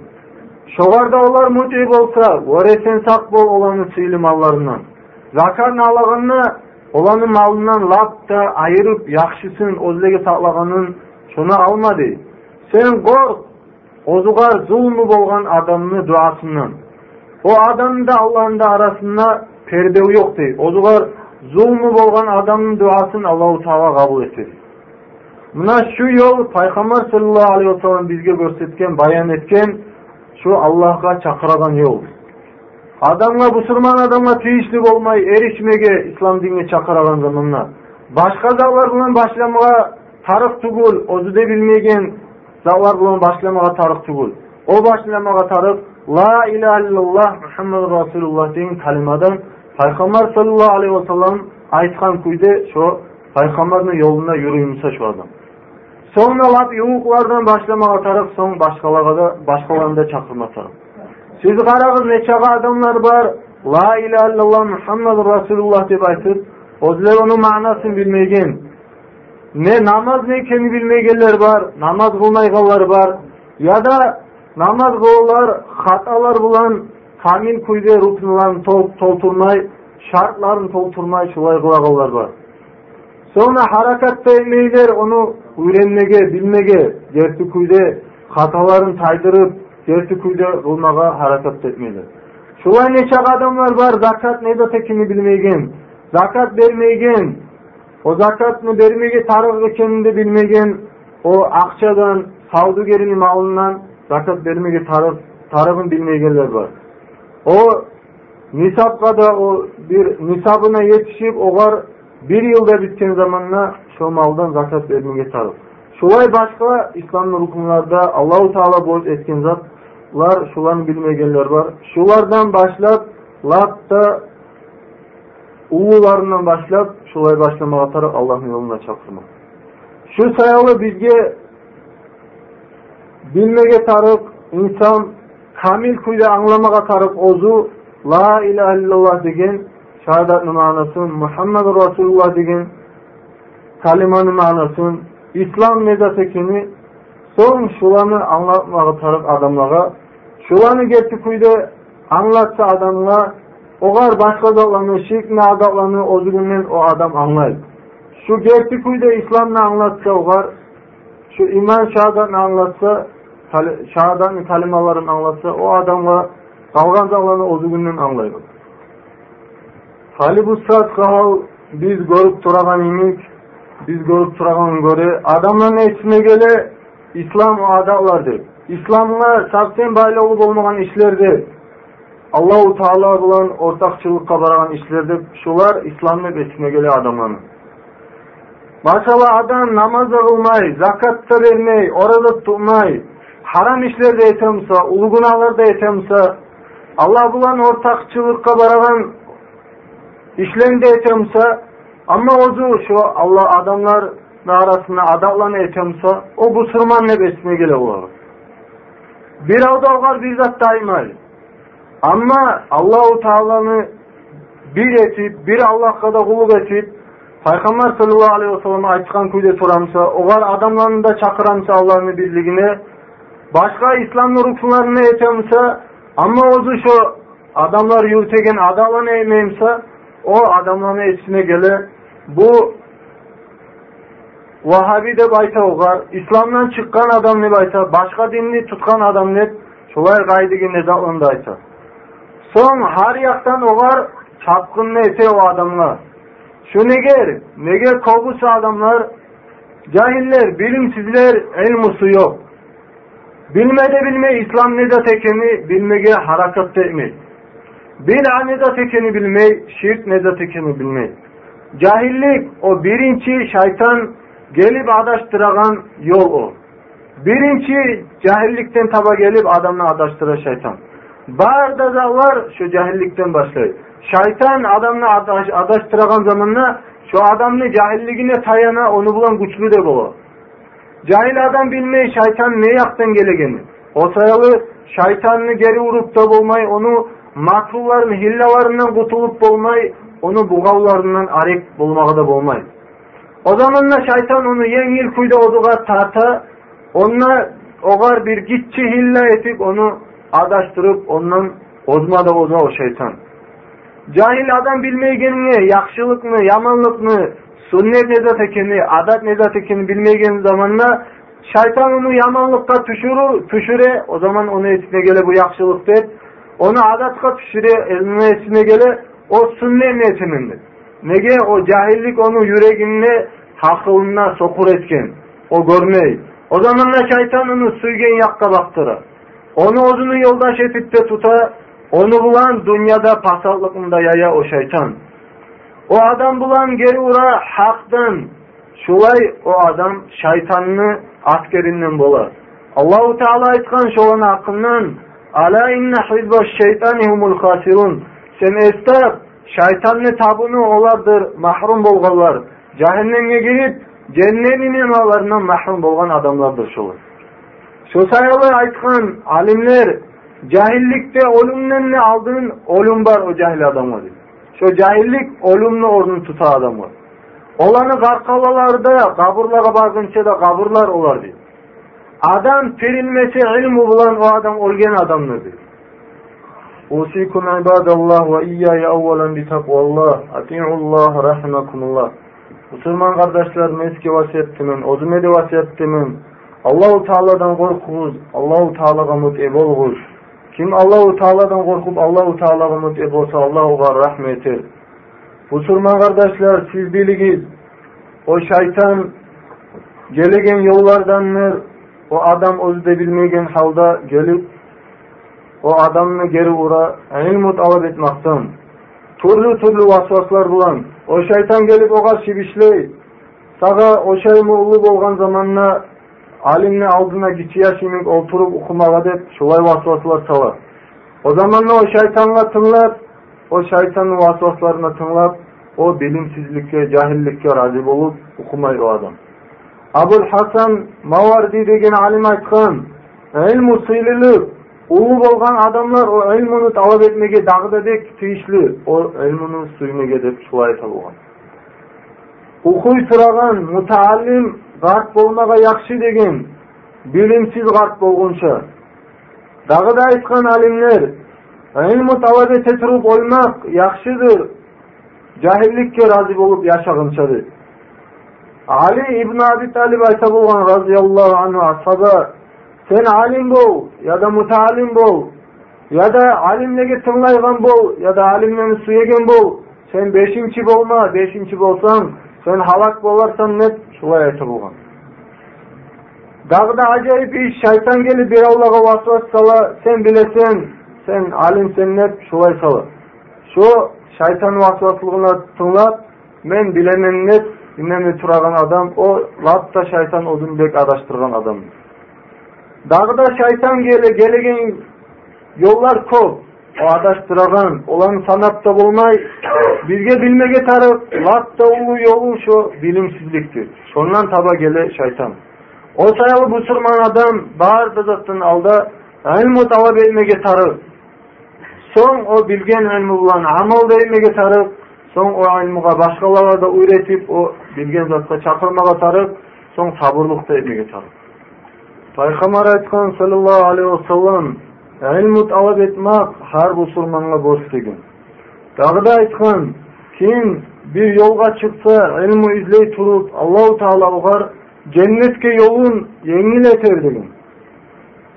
Şogarda olar muti bolsa, oresen sak bol olanı sıylı mallarından. Zakatını alagınna Olanın malından lap da ayırıp yakşısın özlege saklaganın шуны алма дейді сен қорқ озуға зұлмы болған адамның дұғасынан О адам да алланың да арасында перде жоқ дейді озуға зұлмы болған адамның дұғасын Алла тағала қабыл етеді. Мына шу жол пайғамбар саллаллаху алейхи уассалам бізге көрсеткен баян еткен шу аллахқа шақырған жол адамға мұсылман адамға тиішті болмай ерішмеге ислам дініне шақырған заманда башқа дағлар бұлан башламға tarix tugul o'zida bilmagan zavlar bilan boshlamaga tarix tugul. U boshlamaga tarix la ilaha illalloh muhammad rasululloh degan kalimadan payg'ambar sollallohu alayhi күйде aytgan kuyda shu payg'ambarni yo'lida yurimiz shu odam. So'nglab yuvuqlardan соң tarix so'ng ne namaz ne ekeni bilmeyenler var, namaz kılmayanlar var. Ya da namaz kılanlar hatalar bulan tamin kuyde rutinlerini tolturmay, şartlarını tolturmay şulay kılanlar var. Sonra harakatta emeğler onu öğrenmege, bilmege, gerti kuyde hatalarını taydırıp, gerti kuyde kılmaga hareket etmeyler. Şulay neçak adamlar var, zakat ne tekini bilmeyen, zakat vermeyen, o zakatını vermege tarık ekenini de bilmegen, o akçadan, savdugerinin malından zakat vermege tarık, tarıkın bilmegenler var. O nisapka da o bir nisabına yetişip ogar bir yılda bitken zamanla şu maldan zakat vermege tarık. Şulay başka İslam hukumlarda Allahu Teala boş etken zat lar şularni bilmegenler var. Şulardan başlap uğularından başlap şolay başlama atarak Allah'ın yoluna çaptırmak. Şu sayalı bilgi bilmege tarık insan kamil kuyda anlamaga tarık ozu la ilahe illallah degen şahadatın manasın Muhammed Resulullah degen kalimanın manasın İslam medatekini son şulanı anlatmaga tarık adamlara şulanı getti kuyda anlatsa adamla ogar başka dağlanı, şirkle adaklanı o günün o adam anlayır. Şu getip kuyda İslam'la anlatsa ogar, şu iman şahadatını anlatsa, şahadatın kalimalarını anlatsa o adamla kalgan dağlanı o günün anlayır. Hali saat kahal biz görüp turagan imik, biz görüp turagan göre adamların esine gele İslam o adaklar deyip. İslam'la saksen bağlı olmagan işlerde Allahu Teala bilan ortakçılıkka baragan işlerde şular İslam'ın besine gele adamlarni. Maşallah adam namaz da kılmay, zakat da vermey, orada tutmay, haram işlerde etemsa, ulu günahlarda etemsa, Allah bilan ortakçılıkka baragan işlerinde etemsa, ama ozu şu Allah adamlar arasında adaklarını etemsa, o bu sırman ne besine gele olur. Bir avdalgar bir zat daimal. Ama Allahu Teala'nı bir etip, bir Allah'a da kulluk etip, Peygamber sallallahu aleyhi ve sellem aytkan kuyda soramsa, ogar adamlarını da çakıramsa Allah'ın birliğine, başka İslam rukunlarını etemse, ama ozu şu adamlar yürütegen adamlarını eymeyimse, o adamlarını esine gele, bu Vahabi de bayta ogar, İslam'dan çıkan adam ne bayta, başka dinini tutkan adam ne, şolay gaydıgin ne da ayta. Son har yaktan ogar, çapkın ne ete o adamlar. Şu neger, neger kogusu adamlar, cahiller, bilimsizler, elmusu yok. Bilmede bilme İslam ne da tekeni bilmege harakat etmey. Bid'a ne da tekeni bilmey, şirk ne da tekeni bilmey. Cahillik o birinci şeytan gelip adaştıragan yol o. Birinci cahillikten taba gelip adamla adaştıra şeytan. Barda da var şu cahillikten başlayı. Şeytan adamla adaş, adaştıragan zamanla şu adamını cahilligine tayana onu bulan güçlü de bolu. Cahil adam bilmeyi şeytan ne yaktan gelegeni. O sayalı şeytanını geri vurup da bulmay, onu makrulların hillalarından kutulup bulmay, onu buğavlarından arek bulmağa da bulmay. O zamanla şeytan onu yengil kuyda oduğa tarta, onunla ogar bir gitçi hilla etip onu adaştırıp ondan ozma da oza o şeytan. Cahil adam bilmeygenini, yakşılıkını, yamanlıkını, sünnet ne zat ekeni, adat ne zat ekeni bilmeygen zamanla şeytan onu yamanlıkka tüşürür, tüşüre, o zaman onu esine gele bu yakşılık deyip, onu adatka tüşüre, eline esine gele, o sünnet niyetimindir. Nege o cahillik onu yüreğine, hakılına sokur etken, o görmeyi. O zamanla şeytan onu suygen yakka baktıra. Onu ozunu yoldaş etip de tuta, onu bulan dünyada pasallıkında yaya o şeytan. O adam bulan geri ura haktan. Şulay o adam şeytanını askerinden bolar. Allahu Teala aytkan şolan hakkından Ala inne hizbaş şeytani humul khasirun. Sen estab şeytanlı tabunu olardır mahrum bolganlar. Cehenneme girip cennetin imalarından mahrum bolgan adamlardır şolar. Şu sayalı aytkan alimler cahillikte ölümden ne aldığın ölüm var o cahil adamlar. Şu cahillik ölümlü ornun tuta adam var. Olanı garkalalarda, kaburlara bargınça da kaburlar olar diyor. Adam tirilmesi ilmi bulan o adam olgen adamdır diyor. Usikum ibadallah ve iyyaya evvelen bi takvallah. Ati'ullah rahimakumullah. Müslüman kardeşlerim eski vasiyettimin, özüme de аллау тағаладан қорқыңыз аллау тағалаға мүте болғыз кім аллау тағаладан қорқып аллау тағалаға мүте болса аллауға рахм мұсылман қардашлар сіз біліңіз о шайтан келген жолдарданныр о адам өзі де білмеген халда келіп o adamını geri uğra ilmut alab etmaktan. Türlü türlü vasvaslar bulan, o şeytan gelip oğa sağa o bolgan alimni aldına giçiya şimik oturup okumağa dep şulay vasvaslar salar. O zamanla o şeytanla tınlap, o şeytanın vasvaslarına tınlap, o bilimsizlikке, cahillikке razı bolup okumayır o adam. Abul Hasan Mavardi degen alim aytkan, ilmu sıylılık, ulu bolgan adamlar o ilmunu talap etmege dagı dek tiyişli, o ilmunu suymege dep şulay bolgan. Okuy turagan mutaallim garp bolmaga yakşı degen, bilimsiz garp bolgunça. Dagı da aytkan alimler, ilmu talap ete turup olmak yakşıdır, cahillikке razı bolup yaşagınçadır. Ali ibn Abi Talib ayta bolgan razıyallahu anhu ashaba sen alim bol ya da mutalim bol ya da alimlege tыңlayган bol ya da alimleni suyegen bol sen beşinci bolma beşinci bolsan sen halak bolarsan net шулай айтылган дағы да ажайып шайтан келіп бер аулаға уасуас сала сен білесің сен алимсең деп шулай салы со шайтан уасуасылығына тыңлап мен білемін деп үнемі тұраған адам о лапта шайтан одынбек адаштырған адам. Дағы да шайтан келе келеген жолдар көп адаштыраган улам санап да болмай бирге білмеге тарып лат даулуу жолу шо, билимсиздиктир ошондон таба келе шайтан ол саялы бусурман адам баардык заттын алда илму талап этмеге тарып соң о билген илми улан амалда этмеге тарып соң о илмуга башкаларга да о билген затка чакырмага тарып соң сабырлыкты тарып пайгамбар айткан саллаллаху алейхи вассалам ilmu talab etmek her musulmanga borçluyum. Dağı da aytkan, kim bir yolga çıksa ilmu izley turup Allahu Teala ugar cennetke yolun yengil eter dedim.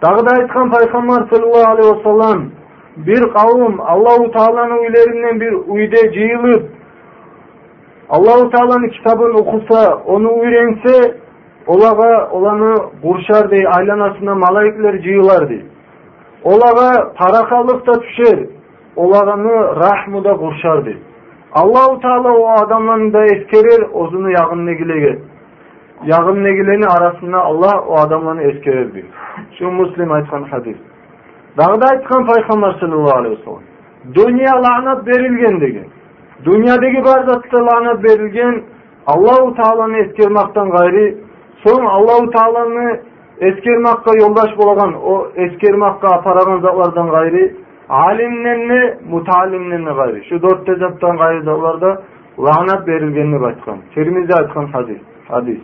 Dağı da aytkan Peygamber sallallahu aleyhi ve sellem bir kavim Allahu Teala'nın üylerinden bir uyde cıyılıp Allahu Teala'nın kitabını okusa, onu öğrense olağa olanı kurşar dey, aylanasına malaikler cıyılar dey. оларға парақалық та түшер оларны рахмы да куршар деп. Аллау таала о адамнан да яғын негілегі. Яғын ягымнегилердин арасында алла о адамларны эскерер дейт ушу муслим айтқан хадис. Дагы да айткан пайгамбар саллаллаху алейхи вассалам Дүния лаанат берілген деген. Дүйнөдөгү бар затты лаанат берілген, аллау тааланы эскермактан ғайри соң аллау тааланы эскермакка жолдаш болгон о эскермакка апараган затлардан Şu dört муталимненни gayri ушу төрт жаптан гайри затларда лаанат берилген деп айткан термизи айткан хадис хадис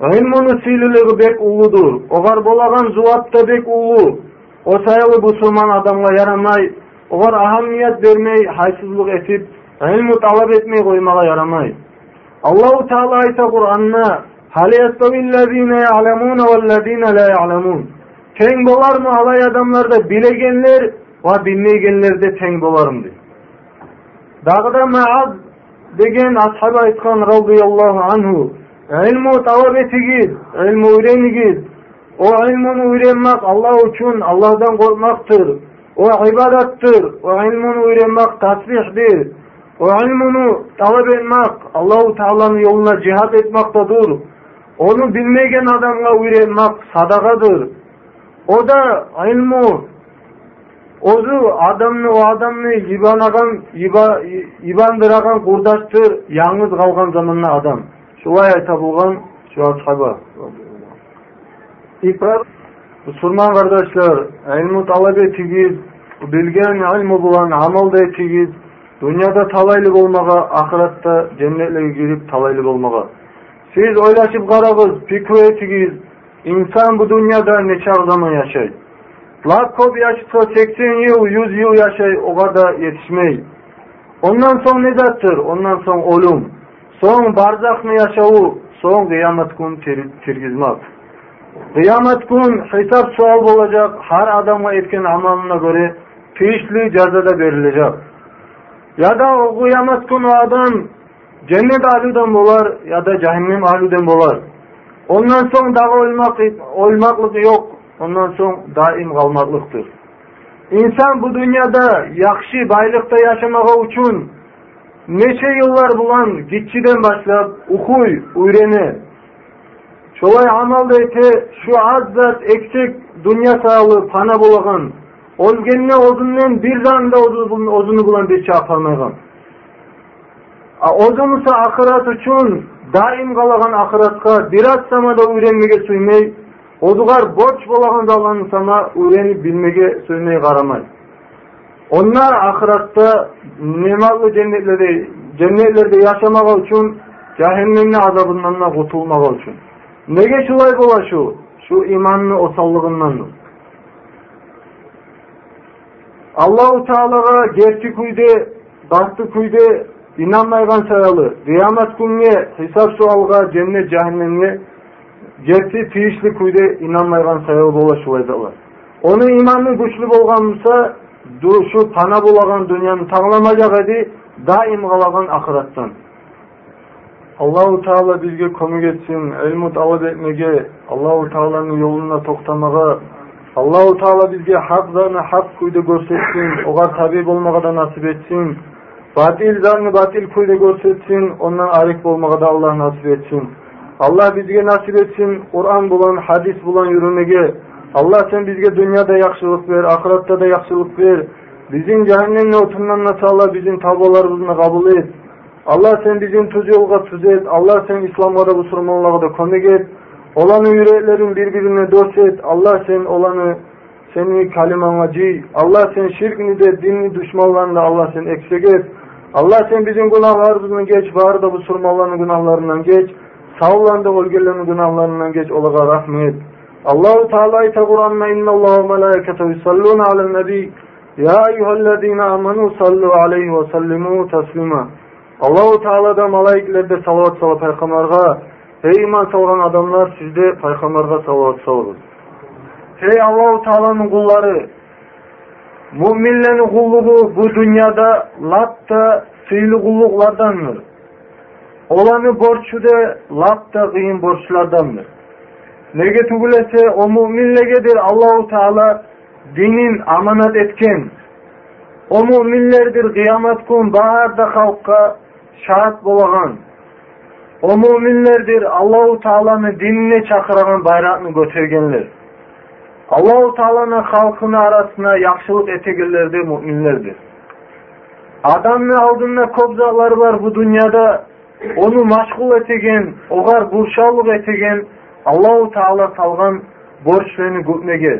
ғилмунун сыйлуулугу бек улуудур огар болаган жубат да бек улуу осайылы мусулман адамга ярамай огар ахамият бермей etip этип талап этмей коймага ярамай аллаху таала айта Hal yestevillezine ya'lemune vellezine la ya'lemun. Teng bolar mı alay adamlarda bilegenler ve bilmeyenler de teng bolarım diyor. Dağda Maaz degen ashab aytkan radıyallahu anhu ilmu talep etigiz, ilmu öğrenigiz. O ilmunu öğrenmek Allah için Allah'dan korkmaktır. O ibadattır. O ilmunu öğrenmek tasbihdir. O ilmunu talep etmek Allahu Teala'nın yoluna cihat etmektedir. Onu bilmegen adamga öğrenmek sadakadır. O da ilmu ozu adamны o adamны ибанаgan ибандыраган курдаштыр яңыз калган заманда адам шулай айта булган şu ashaba Müslüman kardeşler, ilmi talep etiniz, bilgen ilmi bulan amal da etiniz, dünyada talaylık olmağa, ahirette cennetle girip talaylık olmağa. Siz oylaşıp karagız, fikir etiniz, insan bu dünyada neçe zaman yaşayır. Lakkop yaşıtsa 80 yıl, 100 yıl yaşay, o kadar yetişmeyi. Ondan son ne zattır? Ondan son ölüm. Son barzak mı yaşağı, son kıyamet gün tirgizmek. Kıyamet gün hitap sual olacak, her adama etken amalına göre tiyişli cezada verilecek. Ya da o kıyamet gün o adam cennet ahlüden bolar ya da cehennem ahlüden bolar. Ondan son daha olmak, olmaklık yok. Ondan son daim kalmaklıktır. İnsan bu dünyada yakşı baylıkta yaşamağı için neçe yıllar bulan gitçiden başlap ukuy, öğreni. Şolay amal ete şu az zat eksik dünya sağlığı pana bulağın. Olgenine odunun bir zanda ozunu bulan bir şey өзімізді ақырат үшін дайын қалаған ақыратқа бір аттама да үйренмеге сүймей одығар борч болаған алланың сана үйреніп білмеге сүймей қарамай Онлар ақыратты немалы жәннетлерде жәннетлерде жашамағы үшін жаһаннамның азабынан да құтылмағы үшін неге солай бола шу? Шу иманның осалдығынан аллау тағалаға жерті күйде басты күйде inanmayan sayalı, kıyamet gününe, hesap sualga, cennet, cehennemine, жетти тийиштүү күйдө инанмайган саял болушулайдылар Оны иманы күчлү болгон болса ушу пана булаган дүйнөнү тагламажак эди дайым калаган акыраттан аллаху таала бизге көмөк этсин элмут алып этмеге аллаху тааланын жолуна токтомого аллаху таала бизге хак жаны хак күйдө көрсөтсүн ага таби болмого да насип этсин Batil zarını batil kuyda görsetsin, ondan arif bolmaga da Allah nasip etsin. Allah bizge nasip etsin, Kur'an bulan, hadis bulan yürümege. Allah sen bizge dünyada yaxşılık ver, ahirette de yaxşılık ver. Bizim cehennemin otundan nasıl Allah bizim tavbalarımızı kabul et. Allah sen bizim tuz yolga tuz et. Allah sen İslam'a da Müslümanlığa da komik et. Olanı yüreklerin birbirine dost et. Allah sen olanı seni kalimana ciy. Allah sen şirkini de dinli düşmanlarını da Allah sen eksik et. Allah sen bizim günahlarımızdan geç. Var da Müslümanların günahlarından geç. Sağlandı ölgelerin günahlarından geç. Olağa rahmet. Allahu Teala ayta Kur'an'na innallahu melaiketu yusalluna alen nebi. Ya eyyühellezine amenu sallu aleyhi ve sellimu teslima. Allahu Teala'da malayiklerde salavat sala peygamberga. Hey iman salgan adamlar sizde peygamberga salavat salgın. Hey Allahu Teala'nın kulları. Müminlerin kulluğu bu dünyada latta sıylı kulluklardandır. Olanı borçu da latta kıyın borçlardandır. Nege tugulese o müminlegedir Allahu Teala dinin amanat etken. O müminlerdir kıyamet gün baharda halkka şahat bolagan. O müminlerdir Allahu Teala'nın dinine çakıragan bayrağını götürgenler. Аллаху Таалана халқына арасына яхшылық етегелерде мүминлерді. Адамны алдында көп заллар бар бу дүниеде. Оны машғул етеген, оғар буршалык етеген Аллаху Таала салған борчлуну көпнеге.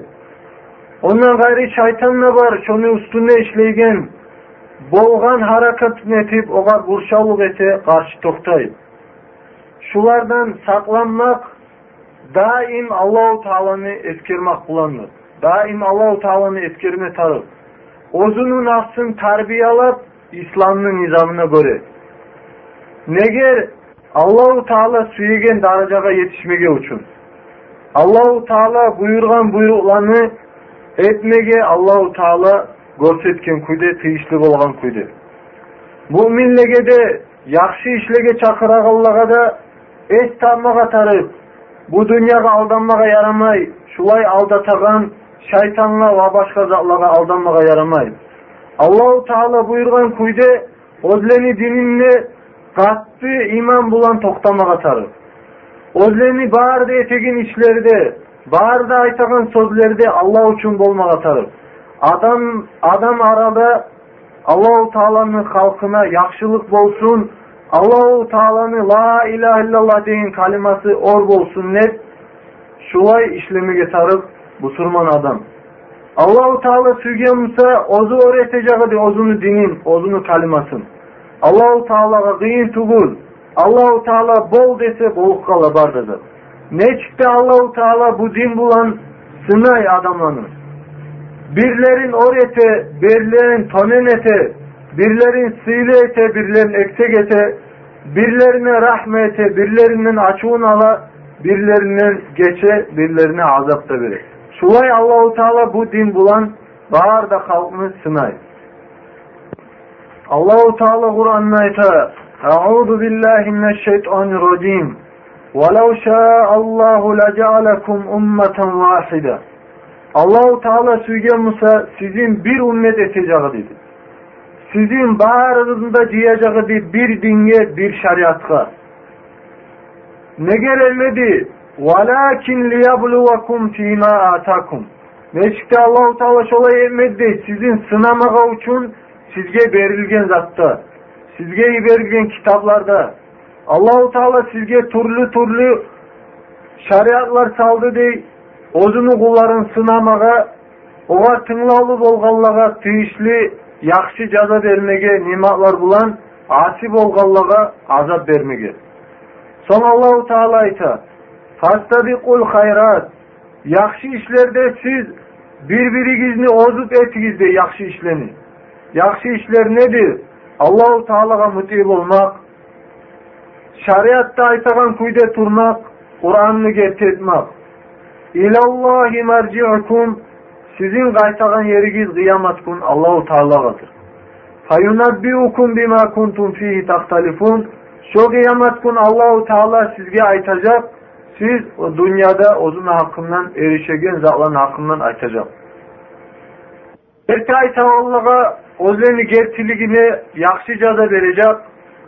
Ондан гайри шайтан да бар, шуны үстүнө işлеген болған харакатын этип, оға буршалык эте, каршы токтой. Шулардан сакланмак daim Allahu taoloni etkerme kullanır. Daim Allahu taoloni etkerme tarır. O'zunu nafsın tarbiyalab islomning nizomiga ko'ra nega allohu taolo suygan darajaga yetishmagan uchun allohu taolo buyurgan buyruqlarni etmaga allohu taolo ko'rsatgan kuyda tegishli bo'lgan kuyda mo'minligida yaxshi ishlaga hech tarmoqqa tarib бұл dunyaға алданмаға ярамай шулай алдатаған шайтанға ва башка затларга алданмаға ярамай аллау таала буйрган күйде өзлени дининне катты иман булан токтамага тары. өзлени баарды этеген иштерде баарды айтаган сөздерде алла үчүн болмага тары. адам адам арада Аллаху тааланын халкына яхшылык болсун Allahu Taala'nı la ilahe illallah deyin kaliması or bolsun net. Şulay işlemege tarıp busurman adam. Allahu Taala suygenmsa ozu öğreteceği de ozunu dinin, ozunu kalimasın. Allahu Taala'ga kıyın tugul. Allahu Taala bol dese boluk kala. Ne çıktı Allahu Taala bu din bulan sınay adamlarını. Birlerin orete, birlerin tonenete, birlerin sile ete, birlerin eksek ete, birlerine rahmete, birlerinin açığın ala, birlerinin geçe, birlerine azap da verir. Şulay Allahu Teala bu din bulan bağır da halkını sınay. Allahu Teala Kur'an'da ayta Euzu billahi mineşşeytanirracim. وَلَوْ شَاءَ اللّٰهُ لَجَعَلَكُمْ اُمَّةً وَاحِدًا Allahu Teala suygen Musa sizin bir ümmet edeceği dedi. сиздин баарыңыздын да жыйажагы бир динге бир шариятка негер эледи мечитте аллаху таала ошолой эмет дейт сиздин сынамага үчүн сизге берилген затты сизге берилген китапларды аллаху таала сизге түрлү түрлү шариятлар салды дей өзүнүн кулдарын сынамага ога тыңлаулуу болгонларга тийишлүү yaxşı jaza vermege nimatlar bulan, asi bolganlaga azap vermege. Son Allahu Teala ayta, Fastabikul hayrat. Yaxşı işlerde siz birbirigizni ozup etigizde yaxşı işleni. Yaxşı işler nedir? Allahu Teala'ga muti olmak, şariatta aytagan kuyde turmak, Kur'an'ını getirtmek. İlallahi merci'ukum sizin qaytagan yerigiz kıyamet kun Allahu Teala'gadır. Fayunabbiukum bima kuntum fihi tahtalifun. Şu kıyamet kun Allahu Teala sizge aytacak siz dünyada ozun hakkından erişegen zatların hakkından aytacak. Erke ayta Allah'a ozeni gerçiligini yakşıca da verecek,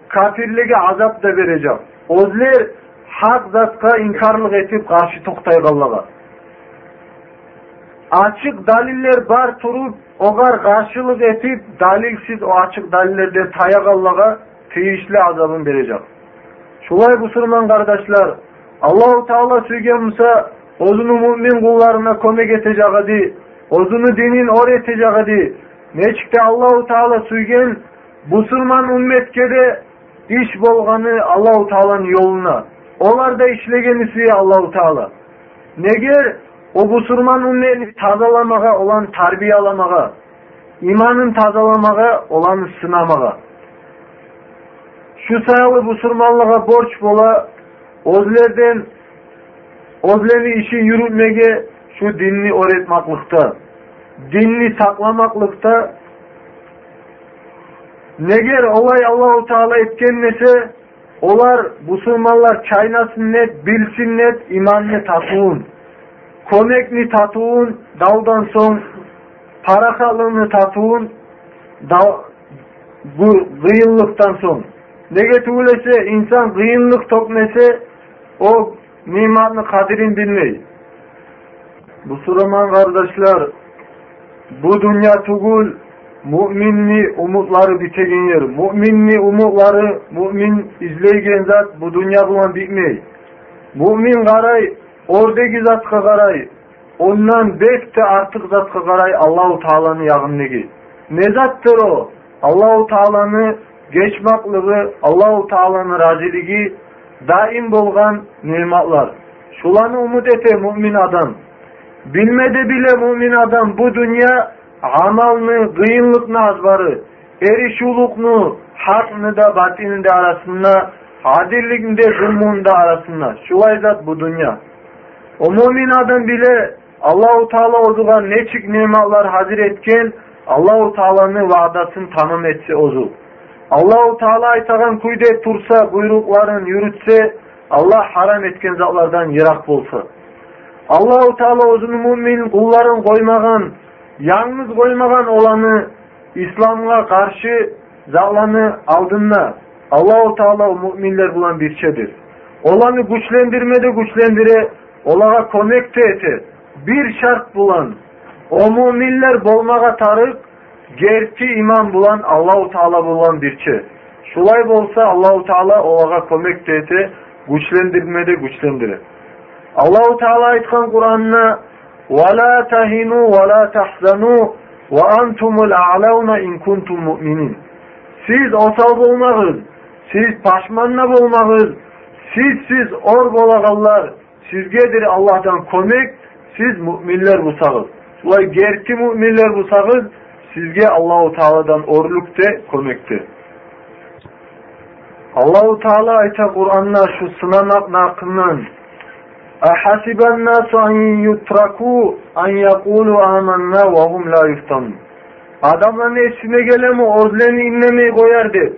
kafirlige azap da verecek. Ozler hak zatka inkarlık etip karşı toktay Allah'a. Açık daliller bar turup ogar karşılık etip dalilsiz o açık dalillerden tayak Allah'a teyişli azabın verecek. Şulay Müslüman kardeşler, Allahu Teala suygenmsa ozunu mümin kullarına kömek edeceği, ozunu dinin öğreteceği, neçikte Allahu Teala suygen Müslüman ümmetke de iş bolganı Allahu Teala'nın yoluna. Onlar da işlegeni suya Allahu Teala. Neger o Müslüman ümmeti tazalamaga olan tarbiyalamaga, imanın tazalamaga olan sınamaga. Şu sayalı Müslümanlığa borç bola Ozlerden ozleri işi yürütmege şu dinni öğretmaklıkta, dinni saklamaklıkta neger olay Allahu Teala etkenmese olar Müslümanlar çaynasın net, bilsin net, imanını tatuğun. Komekni tatuğun, daldan parakalığını tatuğun, dal, bu gıyınlıktan son. Nege tuğlese insan gıyınlık tokmese o nimetini kadirin bilmey. Bu Müslüman kardeşler bu dünya tugul müminni umutları bitegen yer. Müminni umutları mümin izleygen zat bu dünya bulan bitmey. Mümin garay oradaki zatqa garay ondan bekte artık zatqa garay Allahu Teala'nın yağınligi. Ne zattır o? Allahu Teala'nı geçmaklığı, Allahu Teala'nın raziligi daim bolgan nimetler. Şulanı umut ete mümin adam. Bilmedi bile mümin adam bu dünya amalını, kıyınlıkını azbarı, erişuluknu, hakını da batini de arasında, adillikini de arasında. Şulay zat bu dünya. O mümin adam bile Allahu Teala ozuğa neçik nimetler hazır etken Allahu Teala'nın vaadasını tamam etse ozu. Allahu Teala aytagan kuyde tursa, buyrukların yürütse, Allah haram etken zatlardan yirak bolsa. Allahu Teala ozunu mümin kulların koymagan, yalnız koymagan olanı İslam'a karşı zatlarını aldığında Allahu Teala o müminler bulan bir şeydir. Olanı güçlendirmede güçlendire, olaga konekte ete. Bir şart bulan, o müminler bolmaga tarık, gerçi iman bulan Allahu Teala bulan bir şey. Şulay bolsa Allahu Teala olaga konekte ete, güçlendirmede güçlendire. Allahu Teala aytkan Kur'an'na وَلَا تَهِنُوا وَلَا تَحْزَنُوا وَاَنْتُمُ الْاَعْلَوْنَ اِنْ كُنْتُمْ مُؤْمِنِينَ Siz osal bolmağız, siz paşmanla bolmağız, siz siz or bolağallar, Sizgedir Allah'tan komik, siz müminler bu sakız. Ula gerçi müminler bu sakız, sizge Allahu Teala'dan orluk de komiktir. Allahu Teala ayta Kur'an'la şu sınanak nakının Ahasiben nasu an yutraku an yakulu amanna ve hum la yuftanun. Adamların esine gelemi ozlerini inlemeyi koyardı.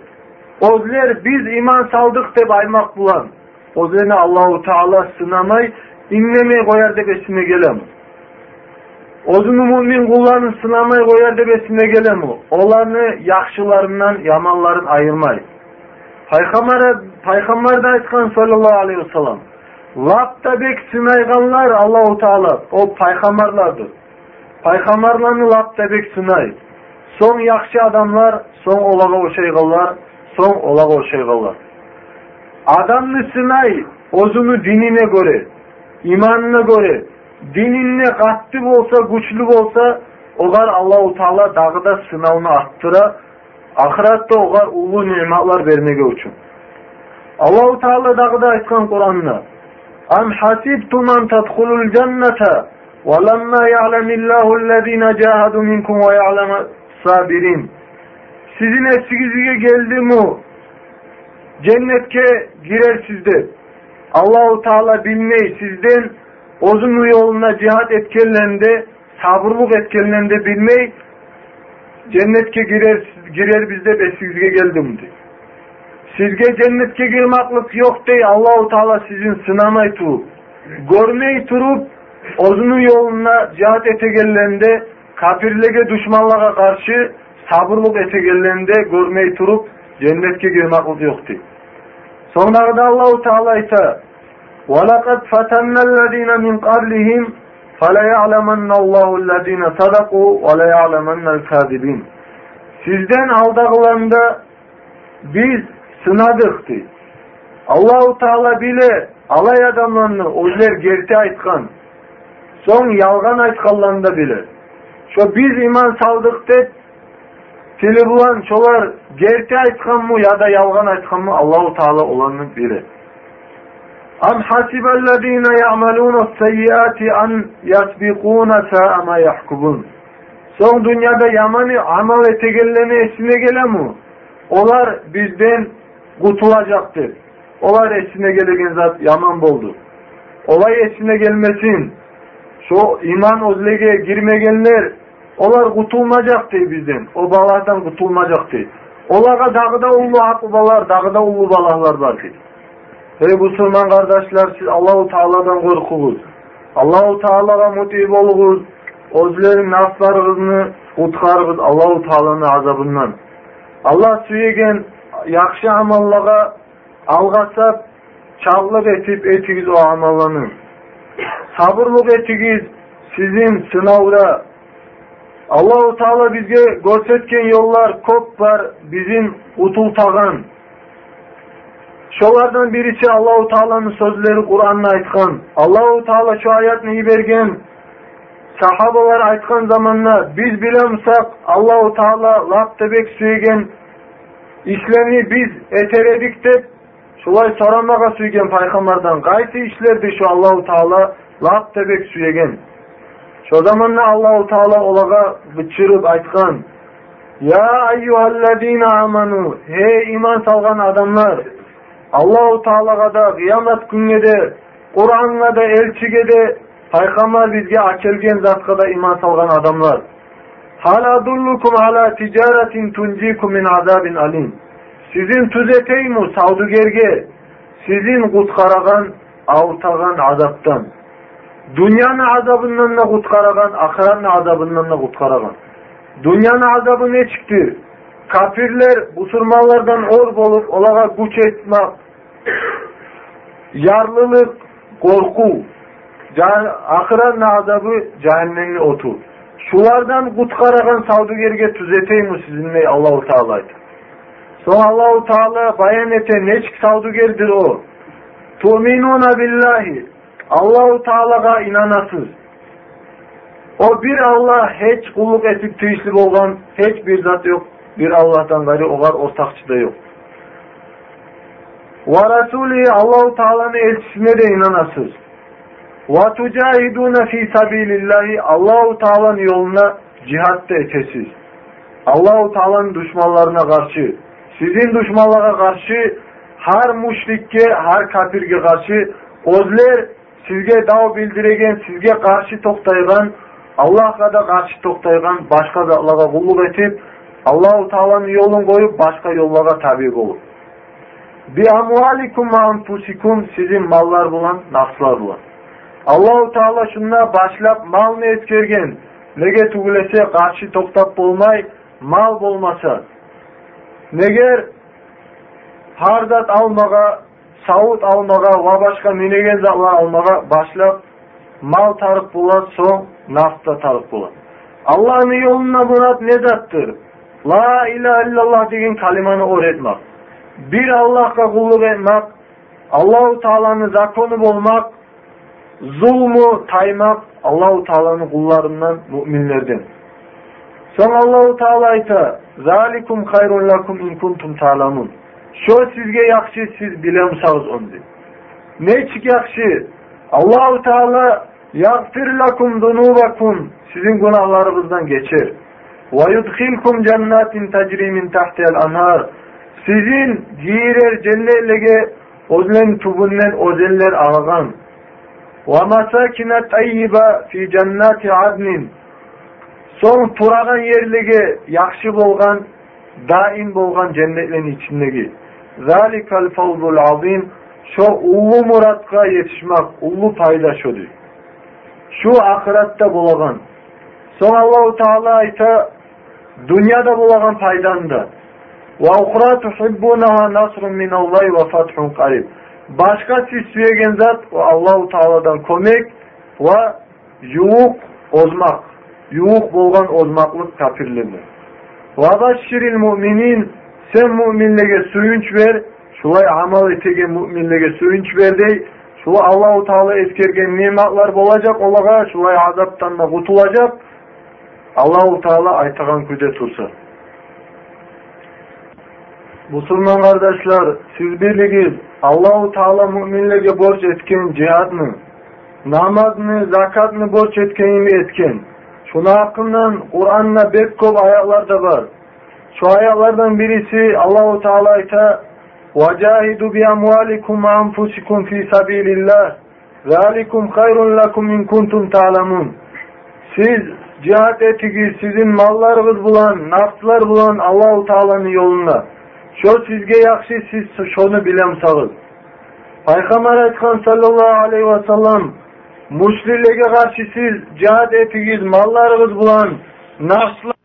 Ozler biz iman saldık de baymak bulan. Ozlerini Allahu Teala sınamay inlemeyi koyar de esine gele mi? Ozunu mümin kullarını sınamay koyar de esine gele mi? Olanı yakşılarından yamanların ayırmay. Peygamber, Peygamber de aytkan sallallahu aleyhi ve sellem. Lapta bek sınayganlar Allahu Teala o paygamberlardır. Paygamberlarını lapta bek sınay. Son yakşı adamlar, son olaga oşaygallar, son olaga oşaygallar adamlısınay ozumu dinine göre, imanına göre, dininle katlı olsa, güçlü olsa, onlar Allah-u Teala dağda sınavını arttıra, ahirette onlar ulu nimetler vermeye için. Allah-u Teala dağda aytkan Kur'an'ına, Am hasibtum an tadkhulul cennete ve lamma ya'lemillahu allazina cahadu minkum ve ya'lemu sabirin. Sizin eskizige geldi mu? Cennetke girer sizde. Allahu Teala bilmeyi sizden uzun yoluna cihat etkenlerinde, sabırlık etkenlerinde bilmeyi cennetke girer girer bizde besizge geldim diye. Sizge cennetke girmaklık yok dey Allahu Teala sizin sınamay turup, görmey turup, ozunun yoluna cihat etegellerinde, kafirlege düşmanlığa karşı sabırlık etegellerinde görmey turup, cennetke girmaklık yok dey. Sonra da Allahu Teala ise, وَلَقَدْ فَتَنَّ الَّذ۪ينَ مِنْ قَبْلِهِمْ فَلَيَعْلَمَنَّ اللّٰهُ الَّذ۪ينَ صَدَقُوا وَلَيَعْلَمَنَّ الْكَاذِب۪ينَ Sizden aldağılarında biz sınadıktı. Allahu Teala bile alay adamlarını ozer gerti aytkan. Son yalgan aytkanlarında bile. Şu biz iman saldık de tili bulan çolar gerti aytkan mı ya da yalgan aytkan mı Allahu Teala olanın biri. Am hasibellezine ya'maluna seyyiati an yasbiquna sa'a ma yahkumun. Son dünyada yamanı amal etegellene esine gele mi? Olar bizden kurtulacaktır. Olay esine gelegen zat yaman boldu. Olay esine gelmesin. Şu iman ozlege girmegenler olar kutulmayacaktı bizden. O balardan kutulmayacaktı. Olarga dağıda ulu akıbalar, dağıda ulu balahlar var ki. Ey Müslüman kardeşler siz Allahu Teala'dan korkunuz. Allahu Teala'ga muti bolunuz. Özlerin naflarınızı utkarınız Allahu Teala'nın azabından. Allah süyegen yaxşı amallaga algasap çağlık etip etigiz o amallanın. Sabırlık etigiz sizin sınavda аллау тағала бізге көрсеткен жолдар көп бар бізін утултаган ошолордун бирisi аллау тағаланың сөздері куранда айтқан. аллау тағала ушу аятны берген сахабалар айтқан заманда біз білемсақ аллау тағала лаптыбек сүйген иштерни біз этередик деп шулай сорамага сүйген пайгамбардан кайсы иштерди ушу аллау тағала лаптыбек сүйеген Шо заманна Аллаһу Таала олага бичирип айтқан "Я айюхаллазина аману, эй иман салған адамдар, Аллаһу Таалага да кыямат күнүнө де, Куранга да, элчиге де пайгамбар бизге ачылген затқа да иман салған адамдар. Хала дуллукум ала тижаратин тунжикум мин азабин алим. Сизин түзетейму саудугерге, сизин куткараган, аутаган азаптан. Dünyanın azabından da kutkaragan, ahiretin azabından da kutkaragan. Dünyanın azabı ne çıktı? Kafirler busurmalardan or bolup olaga güç etmek, yarlılık, korku, ahiretin azabı cehennemli otu. Şulardan kutkaragan savdugerge tüzeteyim sizinle Allahu Teala Sonra Allahu Teala bayan ete ne çık savdugerdir o. Tu'minuna billahi Allahu Teala'ga inanasız. O bir Allah hiç kulluk etip tüyüşlü olan hiç bir zat yok. Bir Allah'tan gayri o var ortakçı da yok. Ve Resulü Allahu Teala'nın elçisine de inanasız. Ve tucahidune fi sabilillahi Allahu Teala'nın yoluna cihatta etesiz. Allahu Teala'nın düşmanlarına karşı, sizin düşmanlara karşı, her müşrikke, her kafirge karşı, ozler сізге дау білдіреген сізге қарсы тоқтайған аллахқа да қарсы тоқтайған басқа да аллаға құлдық етіп аллаху тағаланың жолын қойып басқа жолдарға таби болып сіздің маллар білән нақсылар білән аллаху тағала шына башлап мал ескерген неге түгілесе қарсы тоқтап болмай мал болмаса негер пардат алмаға сауд алмаға ва башқа менеген зала алмаға башлап мал тарық болады соң нафта тарық болады алланың жолына бұрат не заттыр? Ла илля иллаллах деген калиманы оретмак, бір аллахқа құлық етмақ аллау тағаланың законы болмақ зұлмы таймақ аллау тағаланың құлларынан мүминлерден соң аллау таала айта Şu sizge yakşı siz bilemsağız onu. Ne çık yakşı? Allahu Teala yagfir lakum dunubakum sizin günahlarınızdan geçer. Ve yudkhilkum cennetin tecri min tahtel anhar sizin girer cennetlege ozlen tubunnen ozeller ağagan. Ve masakine tayyiba fi cennati adnin son turagan yerlege yakşı bolgan daim bolgan cennetlerin içindeki Zalikal fawzul azim şu ullu muratga yetişmek, ullu payda şudur. Şu ahirette bulagan. Son Allahu Teala ayta dünyada bulagan paydandı. Ve ukra tuhibbunaha nasrun min Allahi ve fathun qarib. Başka siz süyegen zat Allahu Teala'dan kömek ve yuğuk ozmak. Yuğuk bolgan ozmaklık kafirlerdir. Ve başşiril müminin sen müminlere suyunç ver, şulay amal etegen müminlere suyunç ver dey, şula Allahu Teala eskergen nimetler bolacak olaga, şulay azaptan da kutulacak. Allahu Teala aytagan küde tursa. Musulman kardeşler, siz birligiz Allahu Teala müminlere borç etken cihadını, namazını, zakatını borç etkenini etken. Şuna hakkından Kur'an'la bek kol ayaklar var. Şu ayetlerden birisi Allahu Teala'ya "Vecahidu bi amwalikum ve enfusikum fi sabilillah. Zalikum hayrun lekum in kuntum ta'lemun." Siz cihat ettiği sizin mallarınız bulan, nafslar bulan Allahu Teala'nın yolunda. Şu sizge yaxşı siz şunu bilemsağız. Peygamber Etkan sallallahu aleyhi ve sellem Muslilliğe karşı siz cihat ettiğiniz mallarınız bulan nafslar